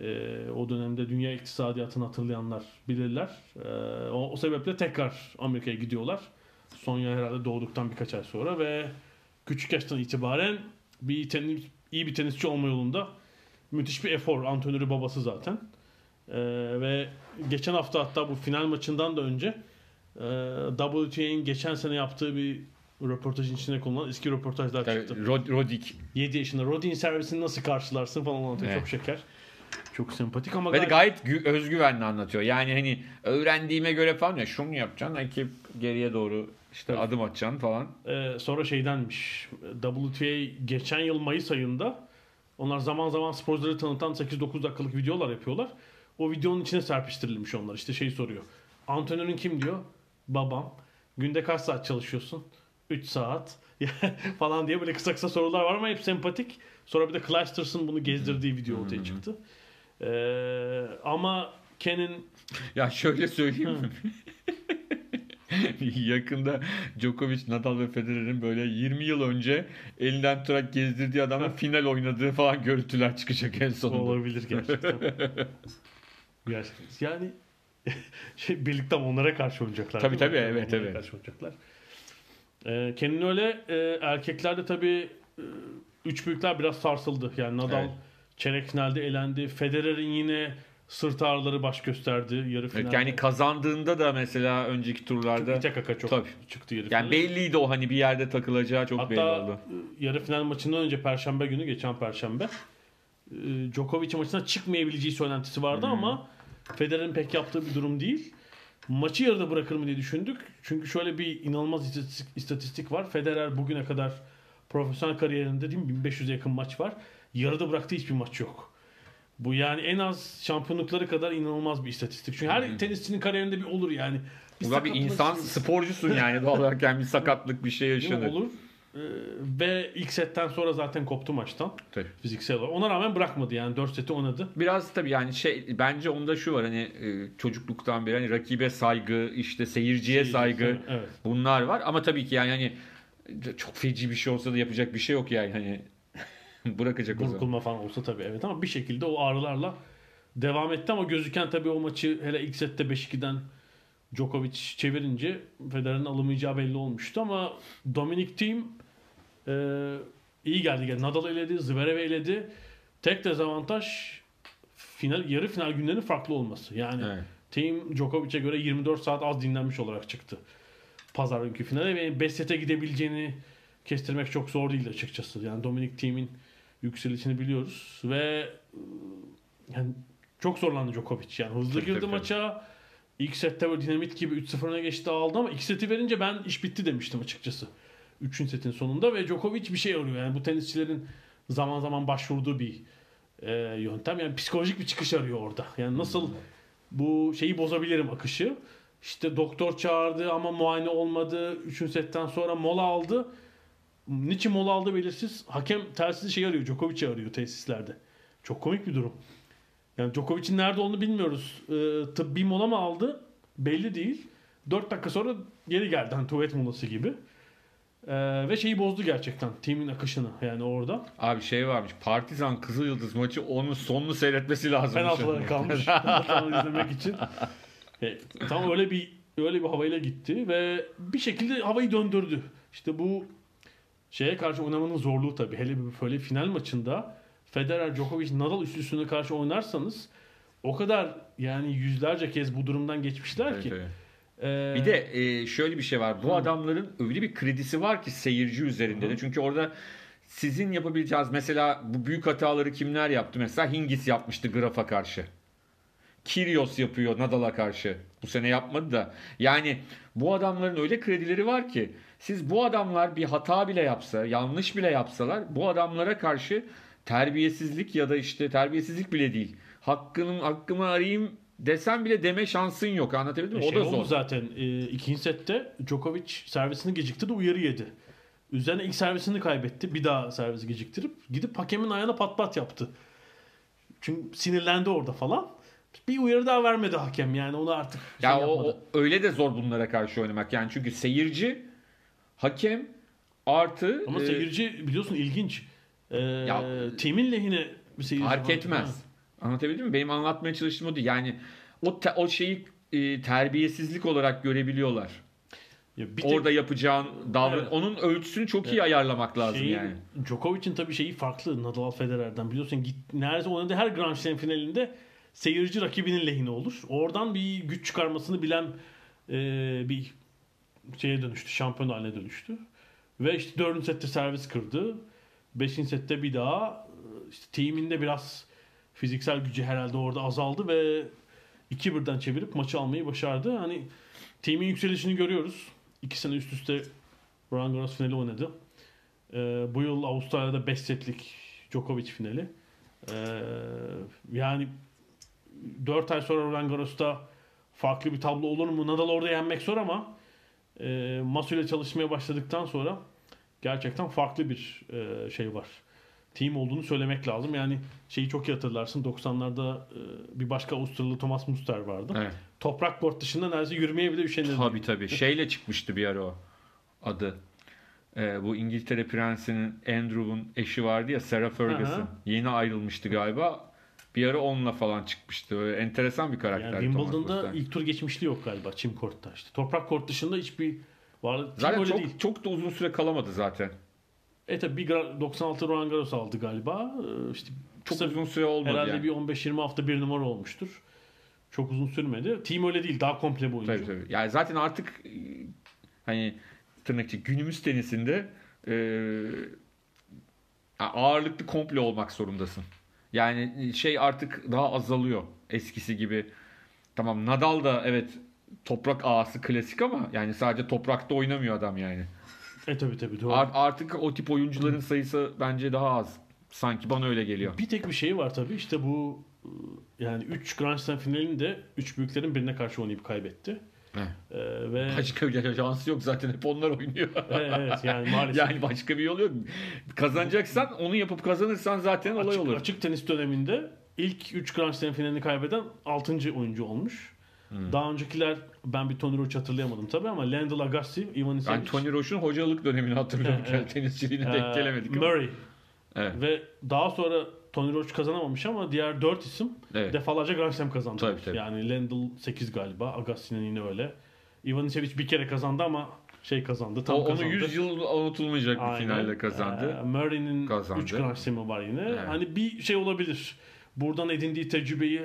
Ee, o dönemde dünya iktisadiyatını hatırlayanlar bilirler. Ee, o, o sebeple tekrar Amerika'ya gidiyorlar. Sonya herhalde doğduktan birkaç ay sonra ve küçük yaştan itibaren bir tenis, iyi bir tenisçi olma yolunda müthiş bir efor. Antrenörü babası zaten. Ee, ve geçen hafta hatta bu final maçından da önce e, WTA'nin geçen sene yaptığı bir röportajın içine konulan eski röportajlar çıktı. Tabii, Rod- Rodik 7 yaşında Rodin servisini nasıl karşılarsın falan anlatıyor. Evet. Çok şeker. Çok sempatik ama Ve gayet- gayet gü- özgüvenli anlatıyor. Yani hani öğrendiğime göre falan ya şunu yapacaksın ekip geriye doğru işte adım atacaksın falan. Ee, sonra şeydenmiş. WTA geçen yıl Mayıs ayında onlar zaman zaman sporcuları tanıtan 8-9 dakikalık videolar yapıyorlar. O videonun içine serpiştirilmiş onlar. İşte şey soruyor. Antrenörün kim diyor? Babam. Günde kaç saat çalışıyorsun? 3 saat falan diye böyle kısa kısa sorular var ama hep sempatik. Sonra bir de Clijsters'ın bunu gezdirdiği video ortaya çıktı. Ee, ama Ken'in Ya şöyle söyleyeyim mi? Yakında Djokovic, Nadal ve Federer'in böyle 20 yıl önce elinden tutarak gezdirdiği adamla final oynadığı falan görüntüler çıkacak en sonunda. Olabilir gerçekten. gerçekten. Yani şey, birlikte onlara karşı oynayacaklar. Tabii, tabii, evet, evet. Karşı oynayacaklar. Ee, kendini öyle e, erkeklerde tabii e, üç büyükler biraz sarsıldı. Yani Nadal Evet. çeyrek finalde elendi. Federer'in yine sırt ağrıları baş gösterdi yarı finalde. yani kazandığında da mesela önceki turlarda İte kaka çok Tabii. çıktı yarı yani finale. belliydi o hani bir yerde takılacağı çok belli Hatta oldu. e, yarı final maçından önce Perşembe günü geçen Perşembe e, Djokovic maçına çıkmayabileceği söylentisi vardı ama Federer'in pek yaptığı bir durum değil. Maçı yarıda bırakır mı diye düşündük. Çünkü şöyle bir inanılmaz istatistik, istatistik var. Federer bugüne kadar profesyonel kariyerinde değil mi 1500'e yakın maç var. Yarıda bıraktığı hiçbir maç yok. Bu yani en az şampiyonlukları kadar inanılmaz bir istatistik. Çünkü her tenisçinin kariyerinde bir olur yani. Ulan bir insan sporcusun yani doğal olarak yani bir sakatlık bir şey yaşanır. Olur. Ee, ve ilk setten sonra zaten koptu maçtan Tabii. fiziksel olarak. Ona rağmen bırakmadı yani 4 seti oynadı. Biraz tabii yani şey bence onda şu var hani e, çocukluktan beri hani rakibe saygı işte seyirciye saygı Evet. bunlar var ama tabii ki yani hani çok feci bir şey olsa da yapacak bir şey yok yani hani bırakacak o zaman. Burkulma falan olsa tabii evet ama bir şekilde o ağrılarla devam etti ama gözüken tabii o maçı hele ilk sette 5-2'den Djokovic çevirince Federer'in alamayacağı belli olmuştu ama Dominic Thiem e, iyi geldi. geldi. Nadal eledi, Zverev eledi. Tek dezavantaj final yarı final günlerinin farklı olması. Yani Evet. Team Djokovic'e göre 24 saat az dinlenmiş olarak çıktı. Pazar günkü finale ve 5 sete gidebileceğini kestirmek çok zor değil açıkçası. Yani Dominic Thiem'in yükselişini biliyoruz ve ıı, yani çok zorlandı Djokovic. Yani hızlı Tabii, girdi tabii, maça. İlk sette böyle dinamit gibi 3-0 öne geçti aldı ama iki seti verince ben iş bitti demiştim açıkçası. Üçüncü setin sonunda ve Djokovic bir şey arıyor. Yani bu tenisçilerin zaman zaman başvurduğu bir e, yöntem. Yani psikolojik bir çıkış arıyor orada. Yani nasıl bu şeyi bozabilirim akışı. İşte doktor çağırdı ama muayene olmadı. Üçüncü setten sonra mola aldı. Niçin mola aldı belirsiz. Hakem telsizi şey arıyor. Djokovic'i arıyor tesislerde. Çok komik bir durum. Yani Djokovic'in nerede olduğunu bilmiyoruz. Ee, tıbbi mola mı aldı? Belli değil. 4 dakika sonra geri geldi. Hani tuvalet molası gibi. Ee, ve şeyi bozdu gerçekten. Timin akışını yani orada. Abi şey varmış. Partizan Kızıl Yıldız maçı onun sonunu seyretmesi lazım. Penaltılara kalmış. Penaltıları izlemek için. E, tam öyle bir öyle bir havayla gitti ve bir şekilde havayı döndürdü. İşte bu şeye karşı oynamanın zorluğu tabii. Hele bir böyle final maçında Federer, Djokovic, Nadal üstüne karşı oynarsanız o kadar yani yüzlerce kez bu durumdan geçmişler Evet, ki. evet. E, Bir de e, şöyle bir şey var. Bu adamların öyle bir kredisi var ki seyirci üzerinde de. Çünkü orada sizin yapabileceğiniz mesela bu büyük hataları kimler yaptı? Mesela Hingis yapmıştı Graf'a karşı. Kyrgios yapıyor Nadal'a karşı. Bu sene yapmadı da. Yani bu adamların öyle kredileri var ki siz bu adamlar bir hata bile yapsa, yanlış bile yapsalar bu adamlara karşı terbiyesizlik ya da işte terbiyesizlik bile değil. Hakkını hakkımı arayayım desem bile deme şansın yok. Anlatabildim mi? şey o da zor. zaten. E, ikinci sette Djokovic servisini geciktirdi uyarı yedi. Üzerine ilk servisini kaybetti. Bir daha servisi geciktirip gidip hakemin ayağına pat pat yaptı. Çünkü sinirlendi orada falan. Bir uyarı daha vermedi hakem yani onu artık şey Ya o, yapmadı. o- öyle de zor bunlara karşı oynamak. Yani çünkü seyirci, hakem artı Ama e, seyirci biliyorsun ilginç. Ee, Ya- timin lehine bir seyirci fark var. etmez. Anlatabildim mi? Benim anlatmaya çalıştığım o değil. Yani o te- o şeyi e, terbiyesizlik olarak görebiliyorlar. Ya bir tek Orada yapacağın davran Evet. onun ölçüsünü çok iyi ayarlamak lazım şeyin, yani. Djokovic'in tabii şeyi farklı Nadal Federer'den. Biliyorsun git, neredeyse oynadığı her Grand Slam finalinde seyirci rakibinin lehine olur. Oradan bir güç çıkarmasını bilen e, bir şeye dönüştü. Şampiyon haline dönüştü. Ve işte dördüncü sette servis kırdı. Beşinci sette bir daha e, işte teaminde biraz fiziksel gücü herhalde orada azaldı ve 2-1'den çevirip maçı almayı başardı. Hani teamin yükselişini görüyoruz. İki sene üst üste Roland Garros finali oynadı. Ee, bu yıl Avustralya'da 5 setlik Djokovic finali. Ee, yani 4 ay sonra Roland Garros'ta farklı bir tablo olur mu? Nadal orada yenmek zor ama e, Masu ile çalışmaya başladıktan sonra gerçekten farklı bir e, şey var. Team olduğunu söylemek lazım. Yani şeyi çok iyi hatırlarsın. 90'larda e, bir başka Avustralyalı Thomas Muster vardı. Evet. Toprak kort dışında neredeyse yürümeye bile üşenirdi. Tabii tabii. Şeyle çıkmıştı bir ara o adı. Ee, bu İngiltere prensinin Andrew'un eşi vardı ya Sarah Ferguson. Aha. Yeni ayrılmıştı galiba. Bir ara onunla falan çıkmıştı. Öyle enteresan bir karakter. Yani Wimbledon'da ilk tur geçmişliği yok galiba çim kortta işte. Toprak kort dışında hiçbir var. Team Zaten çok, değil. çok da uzun süre kalamadı zaten. E tabi bir gra- 96 Roland Garros aldı galiba. Ee, İşte Çok kısa- uzun süre olmadı herhalde yani. bir 15-20 hafta bir numara olmuştur. Çok uzun sürmedi. Team öyle değil. Daha komple bir oyuncu. Tabii tabii. Yani zaten artık e, hani tırnakçı günümüz tenisinde e, ağırlıklı komple olmak zorundasın. Yani şey artık daha azalıyor eskisi gibi. Tamam Nadal da evet toprak ağası klasik ama yani sadece toprakta oynamıyor adam yani. E tabi tabi doğru. Art- artık o tip oyuncuların sayısı bence daha az. Sanki bana öyle geliyor. Bir tek bir şey var tabii işte bu e, yani 3 Grand Slam finalinde 3 büyüklerin birine karşı oynayıp kaybetti. Ee, ve Başka bir şansı yok zaten hep onlar oynuyor. Evet, evet, yani maalesef. yani başka bir yol yok. Kazanacaksan onu yapıp kazanırsan zaten olay açık, olur. açık tenis döneminde ilk 3 Grand Slam finalini kaybeden 6. oyuncu olmuş. Hmm. Daha öncekiler ben bir Tony Roach hatırlayamadım tabii ama Lendl Agassi, Ivan Ben Isavic, Tony Roche'un hocalık dönemini hatırlıyorum. Evet, e, denk gelemedik. ama. Murray Evet. ve daha sonra Tony Roach kazanamamış ama diğer 4 isim Evet. defalarca Grand Slam kazandı. Tabii, tabii. Yani Lendl 8 galiba, Agassi'nin yine öyle. Ivan Isavic bir kere kazandı ama şey kazandı, tam O, onu kazandı. 100 yıl unutulmayacak bir finalle kazandı. Ee, Murray'nin Kazandı. 3 Grand Slam'ı var yine. Evet. Hani bir şey olabilir. Buradan edindiği tecrübeyi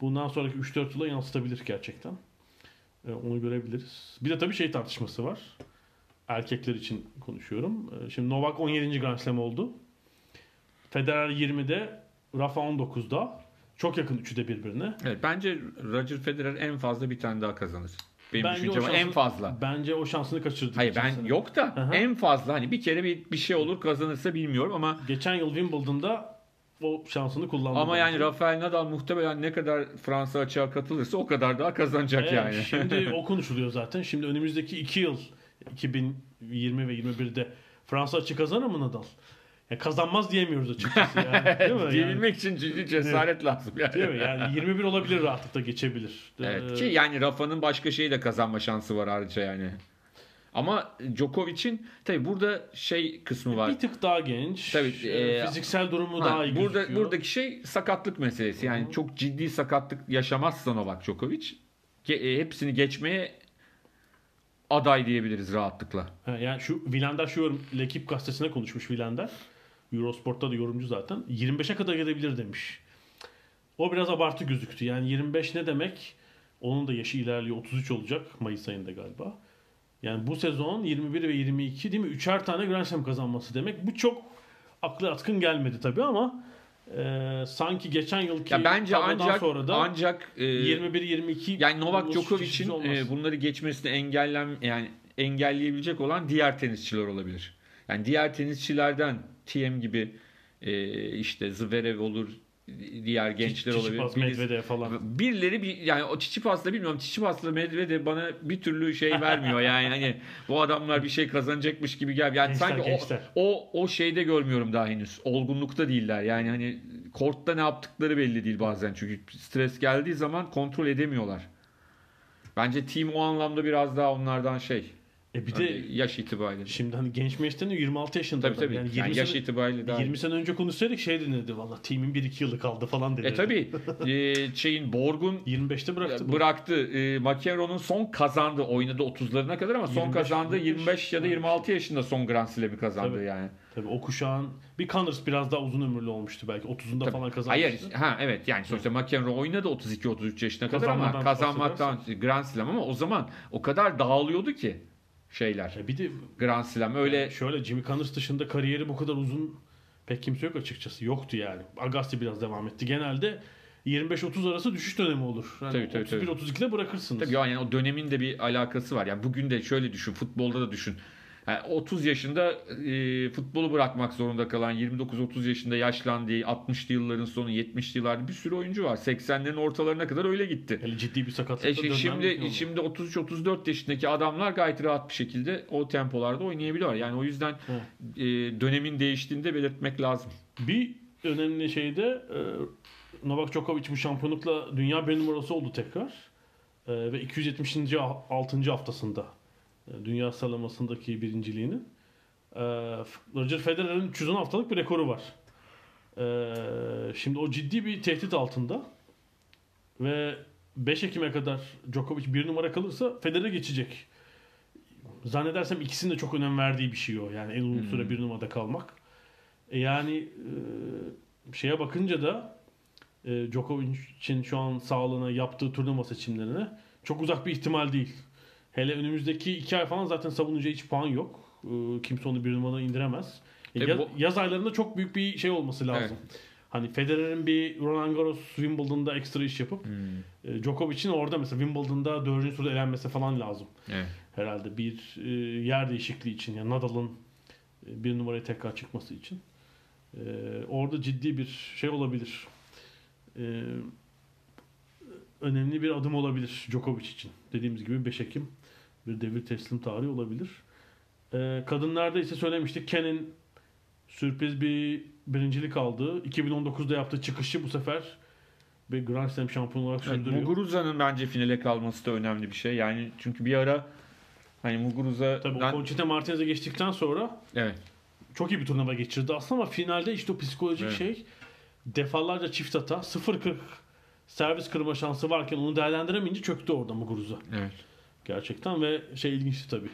bundan sonraki 3-4 yıla yansıtabilir gerçekten. Ee, onu görebiliriz. Bir de tabii şey tartışması var. Erkekler için konuşuyorum. Ee, şimdi Novak 17. Grand Slam oldu. Federer 20'de, Rafa 19'da. Çok yakın üçü de birbirine. Evet, bence Roger Federer en fazla bir tane daha kazanır. Benim Bence düşüncem o, en şansını- fazla. Bence o şansını kaçırdı. Hayır ben sene. yok da Aha. en fazla hani bir kere bir, bir şey olur kazanırsa bilmiyorum ama Geçen yıl Wimbledon'da o şansını kullandı. Ama yani. Rafael Nadal muhtemelen ne kadar Fransa açığa katılırsa o kadar daha kazanacak Evet, yani. şimdi o konuşuluyor zaten. Şimdi önümüzdeki iki yıl 2020 ve 21'de Fransa açık kazanır mı Nadal? Ya kazanmaz diyemiyoruz açıkçası yani. Değil mi? Yani, Diyebilmek için ciddi cesaret lazım yani. değil mi? Yani 21 olabilir rahatlıkla geçebilir. Evet Ee, ki yani Rafa'nın başka şeyi de kazanma şansı var ayrıca yani. Ama Djokovic'in tabi burada şey kısmı var. bir tık daha genç. Tabii, Ee, e, fiziksel durumu Ha, daha iyi burada gözüküyor. buradaki şey sakatlık meselesi. Yani çok ciddi sakatlık yaşamazsa Novak Djokovic ge- e, hepsini geçmeye aday diyebiliriz rahatlıkla. Ha, yani şu Vilander şu yorum Lekip gazetesine konuşmuş Vilander. Eurosport'ta da yorumcu zaten. 25'e kadar gelebilir demiş. O biraz abartı gözüktü. Yani 25 ne demek? Onun da yaşı ilerliyor. 33 olacak Mayıs ayında galiba. Yani bu sezon 21 ve 22 değil mi? Üçer tane Grand Slam kazanması demek. Bu çok aklı atkın gelmedi tabii ama e, sanki geçen yılki Ya bence ancak sonra da ancak e, 21-22 yani Novak Djokovic'in olmaz. e, bunları geçmesini engellem yani engelleyebilecek olan diğer tenisçiler olabilir. Yani diğer tenisçilerden TM gibi e, işte Zverev olur, diğer gençler olabilir. Tsitsipas, Birisi- Medvedev falan. Birileri bir yani o Çiçipas'la bilmiyorum Çiçipas'la Medvedev bana bir türlü şey vermiyor yani hani bu adamlar bir şey kazanacakmış gibi gel. Yani Gençler, sanki gençler. o o o şeyde görmüyorum daha henüz. Olgunlukta değiller. Yani hani kortta ne yaptıkları belli değil bazen çünkü stres geldiği zaman kontrol edemiyorlar. Bence team o anlamda biraz daha onlardan şey. E bir hani de yaş itibariyle. Şimdi hani genç meşten 26 yaşında Tabii adam. tabii. Yani Yani 20 yaş sene, itibariyle daha. 20 sene önce konuşsaydık şey denirdi valla team'in 1-2 yılı kaldı falan denirdi. E tabii. e, şeyin Borg'un 25'te bıraktı. bu. bıraktı. E, McEnroe'nun son kazandı. Oynadı 30'larına kadar ama son 25, kazandığı 25 ya da 25. 26 yaşında son Grand Slam'i kazandı Tabii. yani. Tabii o kuşağın bir Connors biraz daha uzun ömürlü olmuştu belki. 30'unda Tabii. falan kazanmıştı. Hayır, ha evet yani sonuçta McEnroe oynadı 32-33 yaşına kadar ama kazanmaktan Grand Slam ama o zaman o kadar dağılıyordu ki şeyler. E bir de Grand Slam öyle şöyle Jimmy Connors dışında kariyeri bu kadar uzun pek kimse yok açıkçası. Yoktu yani. Agassi biraz devam etti. Genelde 25-30 arası düşüş dönemi olur. Yani tabii, tabii. 31-32'de bırakırsınız. Tabii yani o dönemin de bir alakası var. Yani bugün de şöyle düşün, futbolda da düşün. Yani 30 yaşında e, futbolu bırakmak zorunda kalan, 29-30 yaşında yaşlandığı, 60'lı yılların sonu, 70'li yıllarda bir sürü oyuncu var. 80'lerin ortalarına kadar öyle gitti. Yani ciddi bir sakatlıkta E şimdi mümkün şimdi 33-34 yaşındaki adamlar gayet rahat bir şekilde o tempolarda oynayabiliyorlar. Yani o yüzden e, dönemin değiştiğini de belirtmek lazım. Bir önemli şey de e, Novak Djokovic bu şampiyonlukla dünya bir numarası oldu tekrar. E, ve 270. 6. haftasında dünya sıralamasındaki birinciliğinin. E, Roger Federer'in 310 haftalık bir rekoru var. E, şimdi o ciddi bir tehdit altında. Ve 5 Ekim'e kadar Djokovic bir numara kalırsa Federer geçecek. Zannedersem ikisinin de çok önem verdiği bir şey o. Yani en uzun süre bir numarada kalmak. E yani e, şeye bakınca da e, Djokovic'in şu an sağlığına yaptığı turnuva seçimlerine çok uzak bir ihtimal değil. Hele önümüzdeki iki ay falan zaten savunacağı hiç puan yok. E, kimse onu bir numaradan indiremez. E, Tabii yaz, bu- yaz aylarında çok büyük bir şey olması lazım. Hani Federer'in bir Roland Garros Wimbledon'da ekstra iş yapıp e, Djokovic'in orada mesela Wimbledon'da dördüncü turda elenmesi falan lazım. Evet. Herhalde bir e, yer değişikliği için yani Nadal'ın e, bir numaraya tekrar çıkması için. E, orada ciddi bir şey olabilir. E, önemli bir adım olabilir Djokovic için. Dediğimiz gibi 5 Ekim bir devir teslim tarihi olabilir. E, kadınlarda ise söylemiştik Ken'in sürpriz bir birincilik aldığı 2019'da yaptığı çıkışı bu sefer bir Grand Slam şampiyonu olarak Evet, sürdürüyor. Muguruza'nın bence finale kalması da önemli bir şey. Yani çünkü bir ara hani Muguruza Tabii ben- Conchita Martinez'e geçtikten sonra evet. çok iyi bir turnuva geçirdi aslında ama finalde işte o psikolojik Evet. şey defalarca çift hata 0-40 servis kırma şansı varken onu değerlendiremeyince çöktü orada Muguruza. Evet. Gerçekten ve şey ilginçti tabii.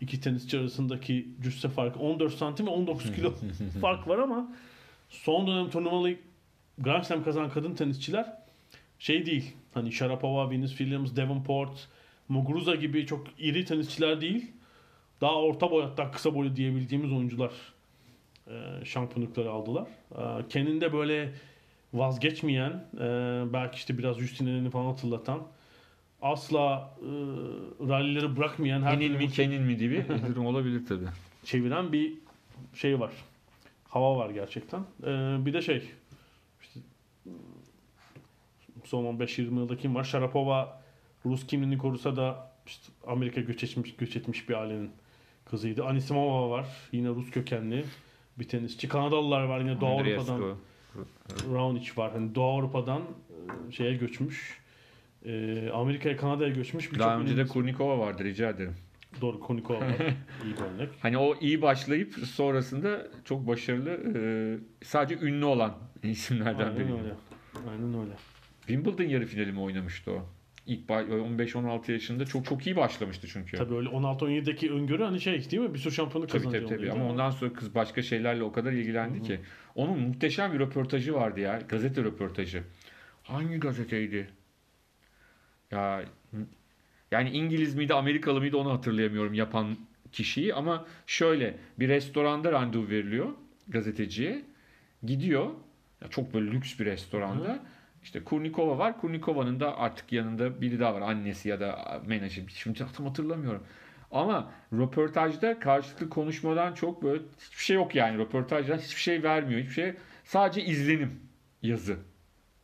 İki tenisçi arasındaki cüsse farkı 14 santim ve 19 kilo fark var ama son dönem turnuvalı Grand Slam kazanan kadın tenisçiler şey değil. Hani Sharapova, Venus Williams, Davenport, Muguruza gibi çok iri tenisçiler değil. Daha orta boy hatta kısa boylu diyebildiğimiz oyuncular e, şampiyonlukları aldılar. E, Ken'in böyle vazgeçmeyen, e, belki işte biraz Justin'ini falan hatırlatan, asla e, rallileri bırakmayan, her Enil mi kenin mi gibi bir durum olabilir tabii. çeviren bir şey var. Hava var gerçekten. E, bir de şey, son 15-20 yılda kim var? Sharapova Rus kimliğini korusa da işte Amerika göç etmiş, göç etmiş bir ailenin kızıydı. Anisimova var. Yine Rus kökenli bir tenisçi. Kanadalılar var yine Doğu Avrupa'dan. Raonic var. Hani Doğu Avrupa'dan e, şeye göçmüş. E, Amerika'ya Kanada'ya göçmüş. birçok Daha önce de ünlü- Kurnikova vardı rica ederim. Doğru Konikova var. İyi bir örnek. Hani o iyi başlayıp sonrasında çok başarılı e, sadece ünlü olan isimlerden Aynen biri. öyle. Aynen öyle. Wimbledon yarı finali mi oynamıştı o? İlk ba- 15-16 yaşında çok çok iyi başlamıştı çünkü. Tabii öyle 16-17'deki öngörü hani şey değil mi? Bir sürü şampiyonluk Tabii kazanacak tabii tabii. oluyordu Ama ondan sonra kız başka şeylerle o kadar ilgilendi ki. Onun muhteşem bir röportajı vardı ya. Gazete röportajı. Hangi gazeteydi? Ya yani İngiliz miydi Amerikalı mıydı onu hatırlayamıyorum yapan kişiyi ama şöyle bir restoranda randevu veriliyor gazeteciye. Gidiyor. Ya çok böyle lüks bir restoranda. İşte Kurnikova var. Kurnikova'nın da artık yanında biri daha var. Annesi ya da menajer. Şimdi tam hatırlamıyorum. Ama röportajda karşılıklı konuşmadan çok böyle hiçbir şey yok yani. Röportajdan hiçbir şey vermiyor. Hiçbir şey. Sadece izlenim yazı.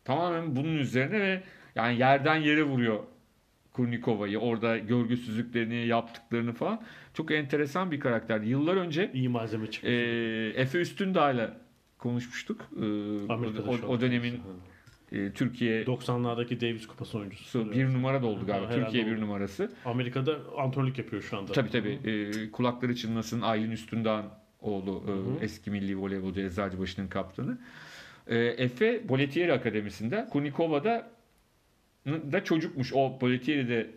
Tamamen bunun üzerine ve yani yerden yere vuruyor Kurnikova'yı. Orada görgüsüzlüklerini yaptıklarını falan. Çok enteresan bir karakterdi. Yıllar önce İyi malzeme çıkmış. e, Efe Üstündağ'la konuşmuştuk. E, Amerika'da o, o dönemin e, Türkiye 90'lardaki Davis Kupası oyuncusu. bir numara da oldu galiba. Herhalde Türkiye bir oldu. numarası. Amerika'da antrenörlük yapıyor şu anda. Tabii tabii. E, kulakları çınlasın Aylin Üstündağ'ın oğlu. e, hı. eski milli voleybolcu Eczacıbaşı'nın kaptanı. E, Efe Boletieri Akademisi'nde. Kurnikova'da da çocukmuş. O Boletieri'de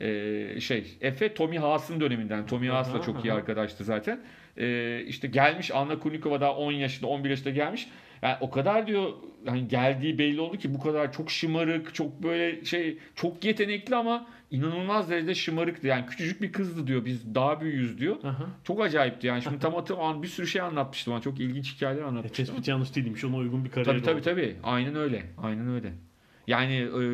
e, şey Efe Tommy Haas'ın döneminden. Tommy Haas'la çok iyi arkadaştı zaten. E, işte gelmiş Anna Kurnikova daha 10 yaşında 11 yaşında gelmiş. Yani o kadar diyor hani geldiği belli oldu ki bu kadar çok şımarık, çok böyle şey çok yetenekli ama inanılmaz derecede şımarıktı. Yani küçücük bir kızdı diyor. Biz daha büyüğüz diyor. Aha. Çok acayipti yani. Şimdi tam hatırlamam bir sürü şey anlatmıştı bana. Çok ilginç hikayeler E, anlatmıştı. tespit yanlış değilmiş. Ona uygun bir kariyer Tabii tabii oldu. tabii. Aynen öyle. Aynen öyle. Yani e,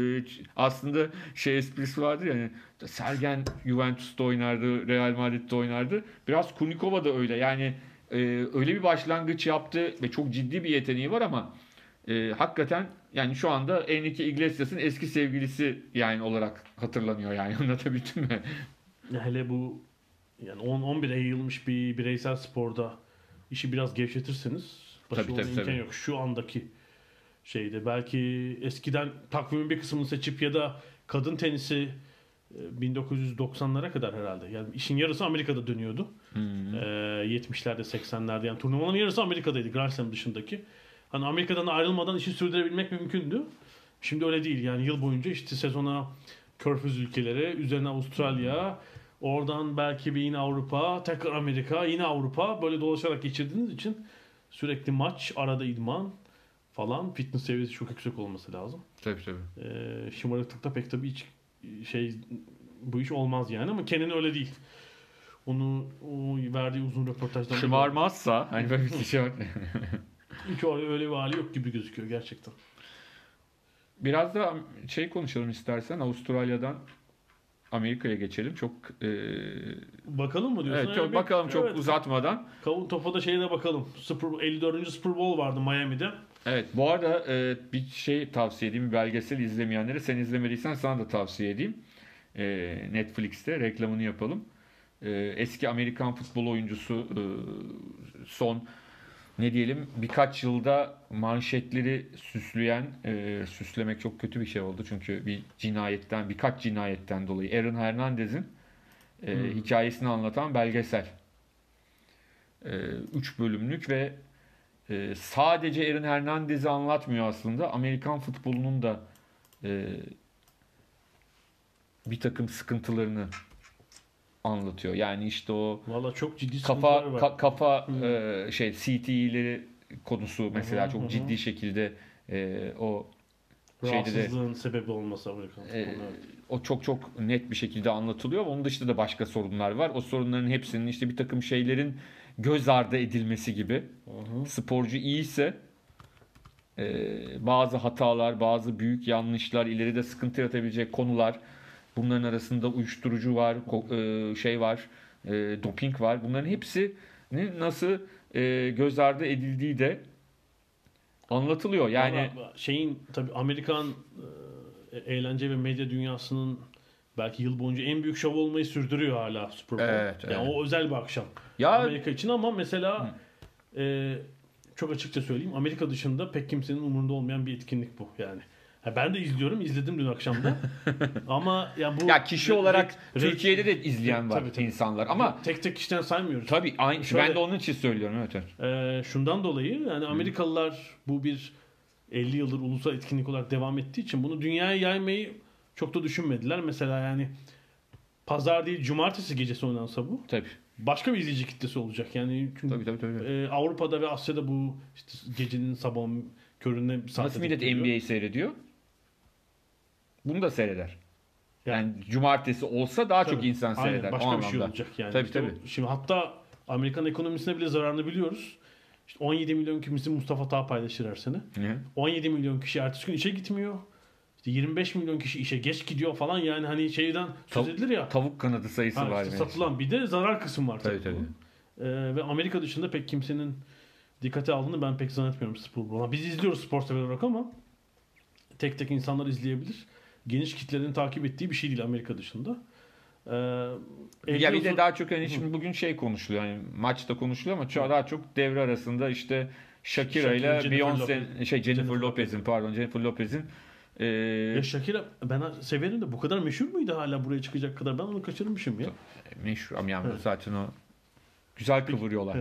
aslında şey esprisi vardır yani Sergen Juventus'ta oynardı, Real Madrid'de oynardı. Biraz Kurnikova da öyle. Yani e, öyle bir başlangıç yaptı ve çok ciddi bir yeteneği var ama e, hakikaten yani şu anda Enrique Iglesias'ın eski sevgilisi yani olarak hatırlanıyor yani anlatabildim mi? Ya Hele bu yani 10-11'e yayılmış bir bireysel sporda işi biraz gevşetirseniz başı Tabii, tabii, imkan tabii. yok. Şu andaki şeyde belki eskiden takvimin bir kısmını seçip ya da kadın tenisi e, 1990'lara kadar herhalde. Yani işin yarısı Amerika'da dönüyordu. Ee, 70'lerde 80'lerde yani turnuvaların yarısı Amerika'daydı Grand Slam dışındaki. Hani Amerika'dan ayrılmadan işi sürdürebilmek mümkündü. Şimdi öyle değil yani yıl boyunca işte sezona Körfez ülkeleri, üzerine Avustralya, oradan belki bir yine Avrupa, tekrar Amerika, yine Avrupa böyle dolaşarak geçirdiğiniz için sürekli maç, arada idman falan fitness seviyesi çok yüksek olması lazım. Tabii tabii. Ee, şımarıklıkta pek tabii hiç şey bu iş olmaz yani ama Kenan öyle değil. Onu o verdiği uzun röportajdan Şımarmazsa hani böyle bir şey var. hiç öyle bir hali yok gibi gözüküyor gerçekten. Biraz da şey konuşalım istersen Avustralya'dan Amerika'ya geçelim. Çok e, Bakalım mı diyorsun? evet, çok bakalım çok evet, uzatmadan. Kavun topa da şeyine bakalım. Super, 54. Super Bowl vardı Miami'de. Evet bu arada e, bir şey tavsiye edeyim bir belgesel izlemeyenlere. Sen izlemediysen sana da tavsiye edeyim. E, Netflix'te reklamını yapalım. E, eski Amerikan futbol oyuncusu e, son ne diyelim birkaç yılda manşetleri süsleyen e, süslemek çok kötü bir şey oldu. Çünkü bir cinayetten birkaç cinayetten dolayı Aaron Hernandez'in e, hikayesini anlatan belgesel. 3 bölümlük ve e, sadece Aaron Hernandez'i anlatmıyor aslında. Amerikan futbolunun da e, bir takım sıkıntılarını anlatıyor. Yani işte o Valla çok ciddi kafa var. ka- kafa e, şey CTE'leri konusu mesela Hı hı, çok hı. ciddi şekilde e, o şeyde de Rahatsızlığın sebebi olması Amerikan e, evet. o çok çok net bir şekilde anlatılıyor. Onun dışında da başka sorunlar var. O sorunların hepsinin işte bir takım şeylerin göz ardı edilmesi gibi. Sporcu iyiyse e, bazı hatalar, bazı büyük yanlışlar, ileride sıkıntı yaratabilecek konular. Bunların arasında uyuşturucu var, e, şey var, e, doping var. Bunların hepsi nasıl e, göz ardı edildiği de anlatılıyor. Yani şeyin tabii Amerikan eğlence ve medya dünyasının belki yıl boyunca en büyük şov olmayı sürdürüyor hala Super Bowl. Evet, Yani evet. o özel bir akşam. Ya Amerika için ama mesela e, çok açıkça söyleyeyim Amerika dışında pek kimsenin umurunda olmayan bir etkinlik bu yani. Ha, ben de izliyorum, izledim dün akşamda. ama ya bu ya kişi olarak Türkiye'de de izleyen var Tabii, tabii. insanlar ama tek tek kişiden saymıyoruz. tabii aynı Şöyle- ben de onun için söylüyorum evet. Ee, şundan dolayı yani Amerikalılar bu bir 50 yıldır ulusal etkinlik olarak devam ettiği için bunu dünyaya yaymayı çok da düşünmediler. Mesela yani pazar değil cumartesi gecesi oynansa bu Tabii. başka bir izleyici kitlesi olacak. Yani çünkü Tabii tabii tabii. e, Avrupa'da ve Asya'da bu işte gecenin sabahın köründe Nasıl millet. NBA seyrediyor? Bunu da seyreder. Yani- Yani cumartesi olsa daha çok Tabii. insan Aynen, seyreder. başka o bir şey olacak yani. Tabii, İşte tabii. o- şimdi hatta Amerikan ekonomisine bile zararını biliyoruz. İşte 17 milyon kimisi Mustafa Tağ paylaşır her sene. Ne? 17 milyon kişi ertesi gün işe gitmiyor. İşte 25 milyon kişi işe geç gidiyor falan yani hani şeyden söz Tav- edilir ya. Tavuk kanadı sayısı Ha, var. işte yani. satılan bir de zarar kısım var. Tabii, tabii. tabii. Ee, ve Amerika dışında pek kimsenin dikkate aldığını ben pek zannetmiyorum Super Bowl'a. Biz izliyoruz spor sever olarak ama tek tek insanlar izleyebilir. Geniş kitlerin takip ettiği bir şey değil Amerika dışında. Ee, Ya bir de daha çok hani şimdi bugün şey konuşuluyor. Yani maçta konuşuluyor ama çok daha çok devre arasında işte Shakira ile Beyoncé Lopez. şey Jennifer Lopez'in pardon Jennifer Lopez'in e, Ya Shakira ben severim de bu kadar meşhur muydu hala buraya çıkacak kadar? Ben onu kaçırmışım ya. meşhur ama yani Evet. zaten o güzel kıvırıyorlar.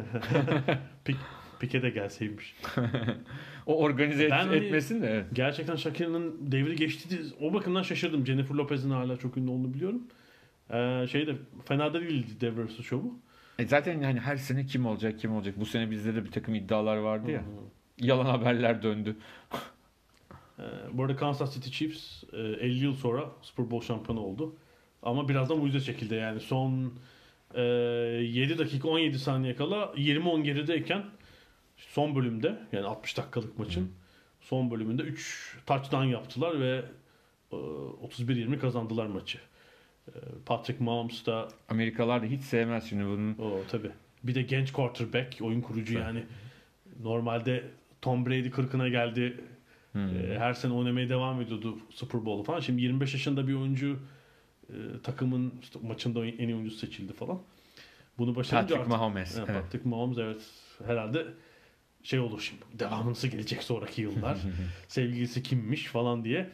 Pik, Pike de gelseymiş. O organize et- hani- etmesin de. Gerçekten Shakira'nın devri geçti. O bakımdan şaşırdım. Jennifer Lopez'in hala çok ünlü olduğunu biliyorum. Ee, şey de fena da değildi devre arası şovu. E zaten hani her sene kim olacak kim olacak. Bu sene bizde de bir takım iddialar vardı ya. Yalan haberler döndü. Ee, bu arada Kansas City Chiefs e, 50 yıl sonra Super Bowl şampiyonu oldu. Ama birazdan mucize şekilde yani son e, 7 dakika 17 saniye kala 20-10 gerideyken son bölümde yani 60 dakikalık maçın son bölümünde 3 touchdown yaptılar ve e, 31-20 kazandılar maçı. E, Patrick Mahomes da Amerikalılar da hiç sevmez şimdi bunun. o tabi. Bir de genç quarterback, oyun kurucu yani. Normalde Tom Brady 40'ına geldi. Hmm. Ee, her sene oynamaya devam ediyordu Super Bowl'u falan. Şimdi 25 yaşında bir oyuncu e, takımın işte maçında en iyi oyuncusu seçildi falan. Bunu başarınca Patrick artık- Mahomes. Evet, Evet. Patrick Mahomes evet herhalde şey olur şimdi devamlısı gelecek sonraki yıllar. Sevgilisi kimmiş falan diye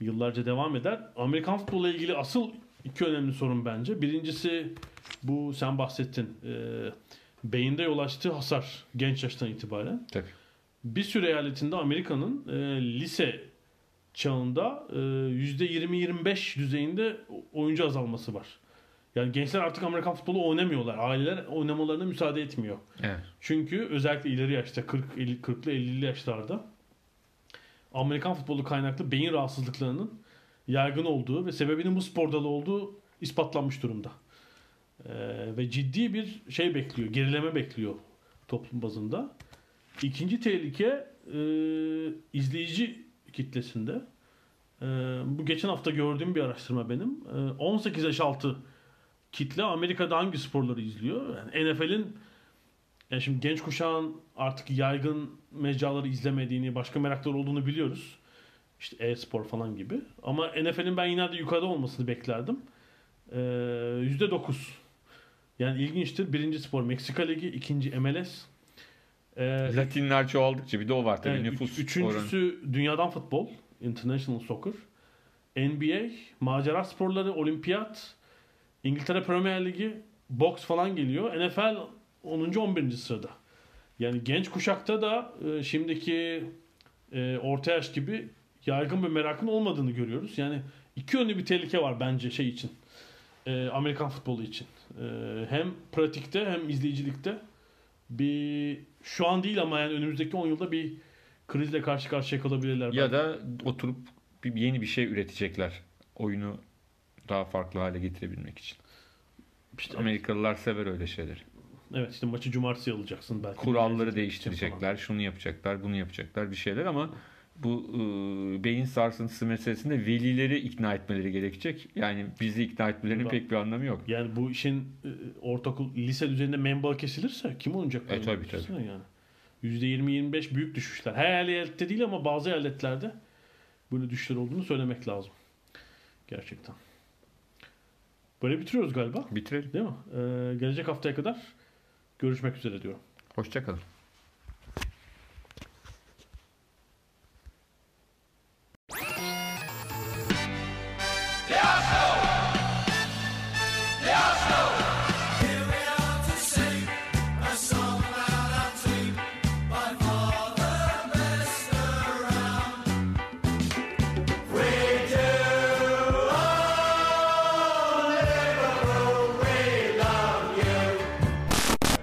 yıllarca devam eder. Amerikan futbola ilgili asıl iki önemli sorun bence. Birincisi bu sen bahsettin. E, beyinde yol açtığı hasar genç yaştan itibaren. Tabii. Bir sürü eyaletinde Amerika'nın e, lise çağında e, %20-25 düzeyinde oyuncu azalması var. Yani gençler artık Amerikan futbolu oynamıyorlar. Aileler oynamalarına müsaade etmiyor. Evet. Çünkü özellikle ileri yaşta 40 50 40'lı 50'li yaşlarda Amerikan futbolu kaynaklı beyin rahatsızlıklarının yaygın olduğu ve sebebinin bu spor dalı olduğu ispatlanmış durumda. Ee, ve ciddi bir şey bekliyor, gerileme bekliyor toplum bazında. İkinci tehlike e, izleyici kitlesinde. E, bu geçen hafta gördüğüm bir araştırma benim. E, 18 yaş altı kitle Amerika'da hangi sporları izliyor? Yani NFL'in yani şimdi genç kuşağın artık yaygın mecraları izlemediğini, başka merakları olduğunu biliyoruz. İşte e-spor falan gibi. Ama NFL'in ben yine de yukarıda olmasını beklerdim. Ee, %9. Yani ilginçtir. Birinci spor Meksika Ligi, ikinci MLS. Ee, Latinler çoğaldıkça bir de o var tabii Evet, nüfus üç- üçüncüsü dünyadan futbol. International Soccer. NBA, macera sporları, olimpiyat, İngiltere Premier Ligi, boks falan geliyor. NFL 10. 11. sırada. Yani genç kuşakta da e, şimdiki e, orta yaş gibi yaygın bir merakın olmadığını görüyoruz. Yani iki yönlü bir tehlike var bence şey için. E, Amerikan futbolu için. E, hem pratikte hem izleyicilikte bir şu an değil ama yani önümüzdeki 10 yılda bir krizle karşı karşıya kalabilirler. Ya da oturup bir, yeni bir şey üretecekler. Oyunu daha farklı hale getirebilmek için. İşte, Amerikalılar sever öyle şeyleri. evet işte maçı cumartesi alacaksın belki. Kuralları Falan. değiştirecekler, şunu yapacaklar, bunu yapacaklar bir şeyler ama bu e, beyin sarsıntısı meselesinde velileri ikna etmeleri gerekecek. Yani bizi ikna etmelerinin Bak. pek bir anlamı yok. Yani bu işin e, ortaokul, lise düzeyinde menba kesilirse kim oynayacak? E, tabii, Düşünsene Yani. %20-25 büyük düşüşler. Her eyalette değil ama bazı eyaletlerde böyle düşler olduğunu söylemek lazım. Gerçekten. Böyle bitiriyoruz galiba. Bitirelim. Değil mi? Ee, gelecek haftaya kadar görüşmek üzere diyorum. Hoşçakalın.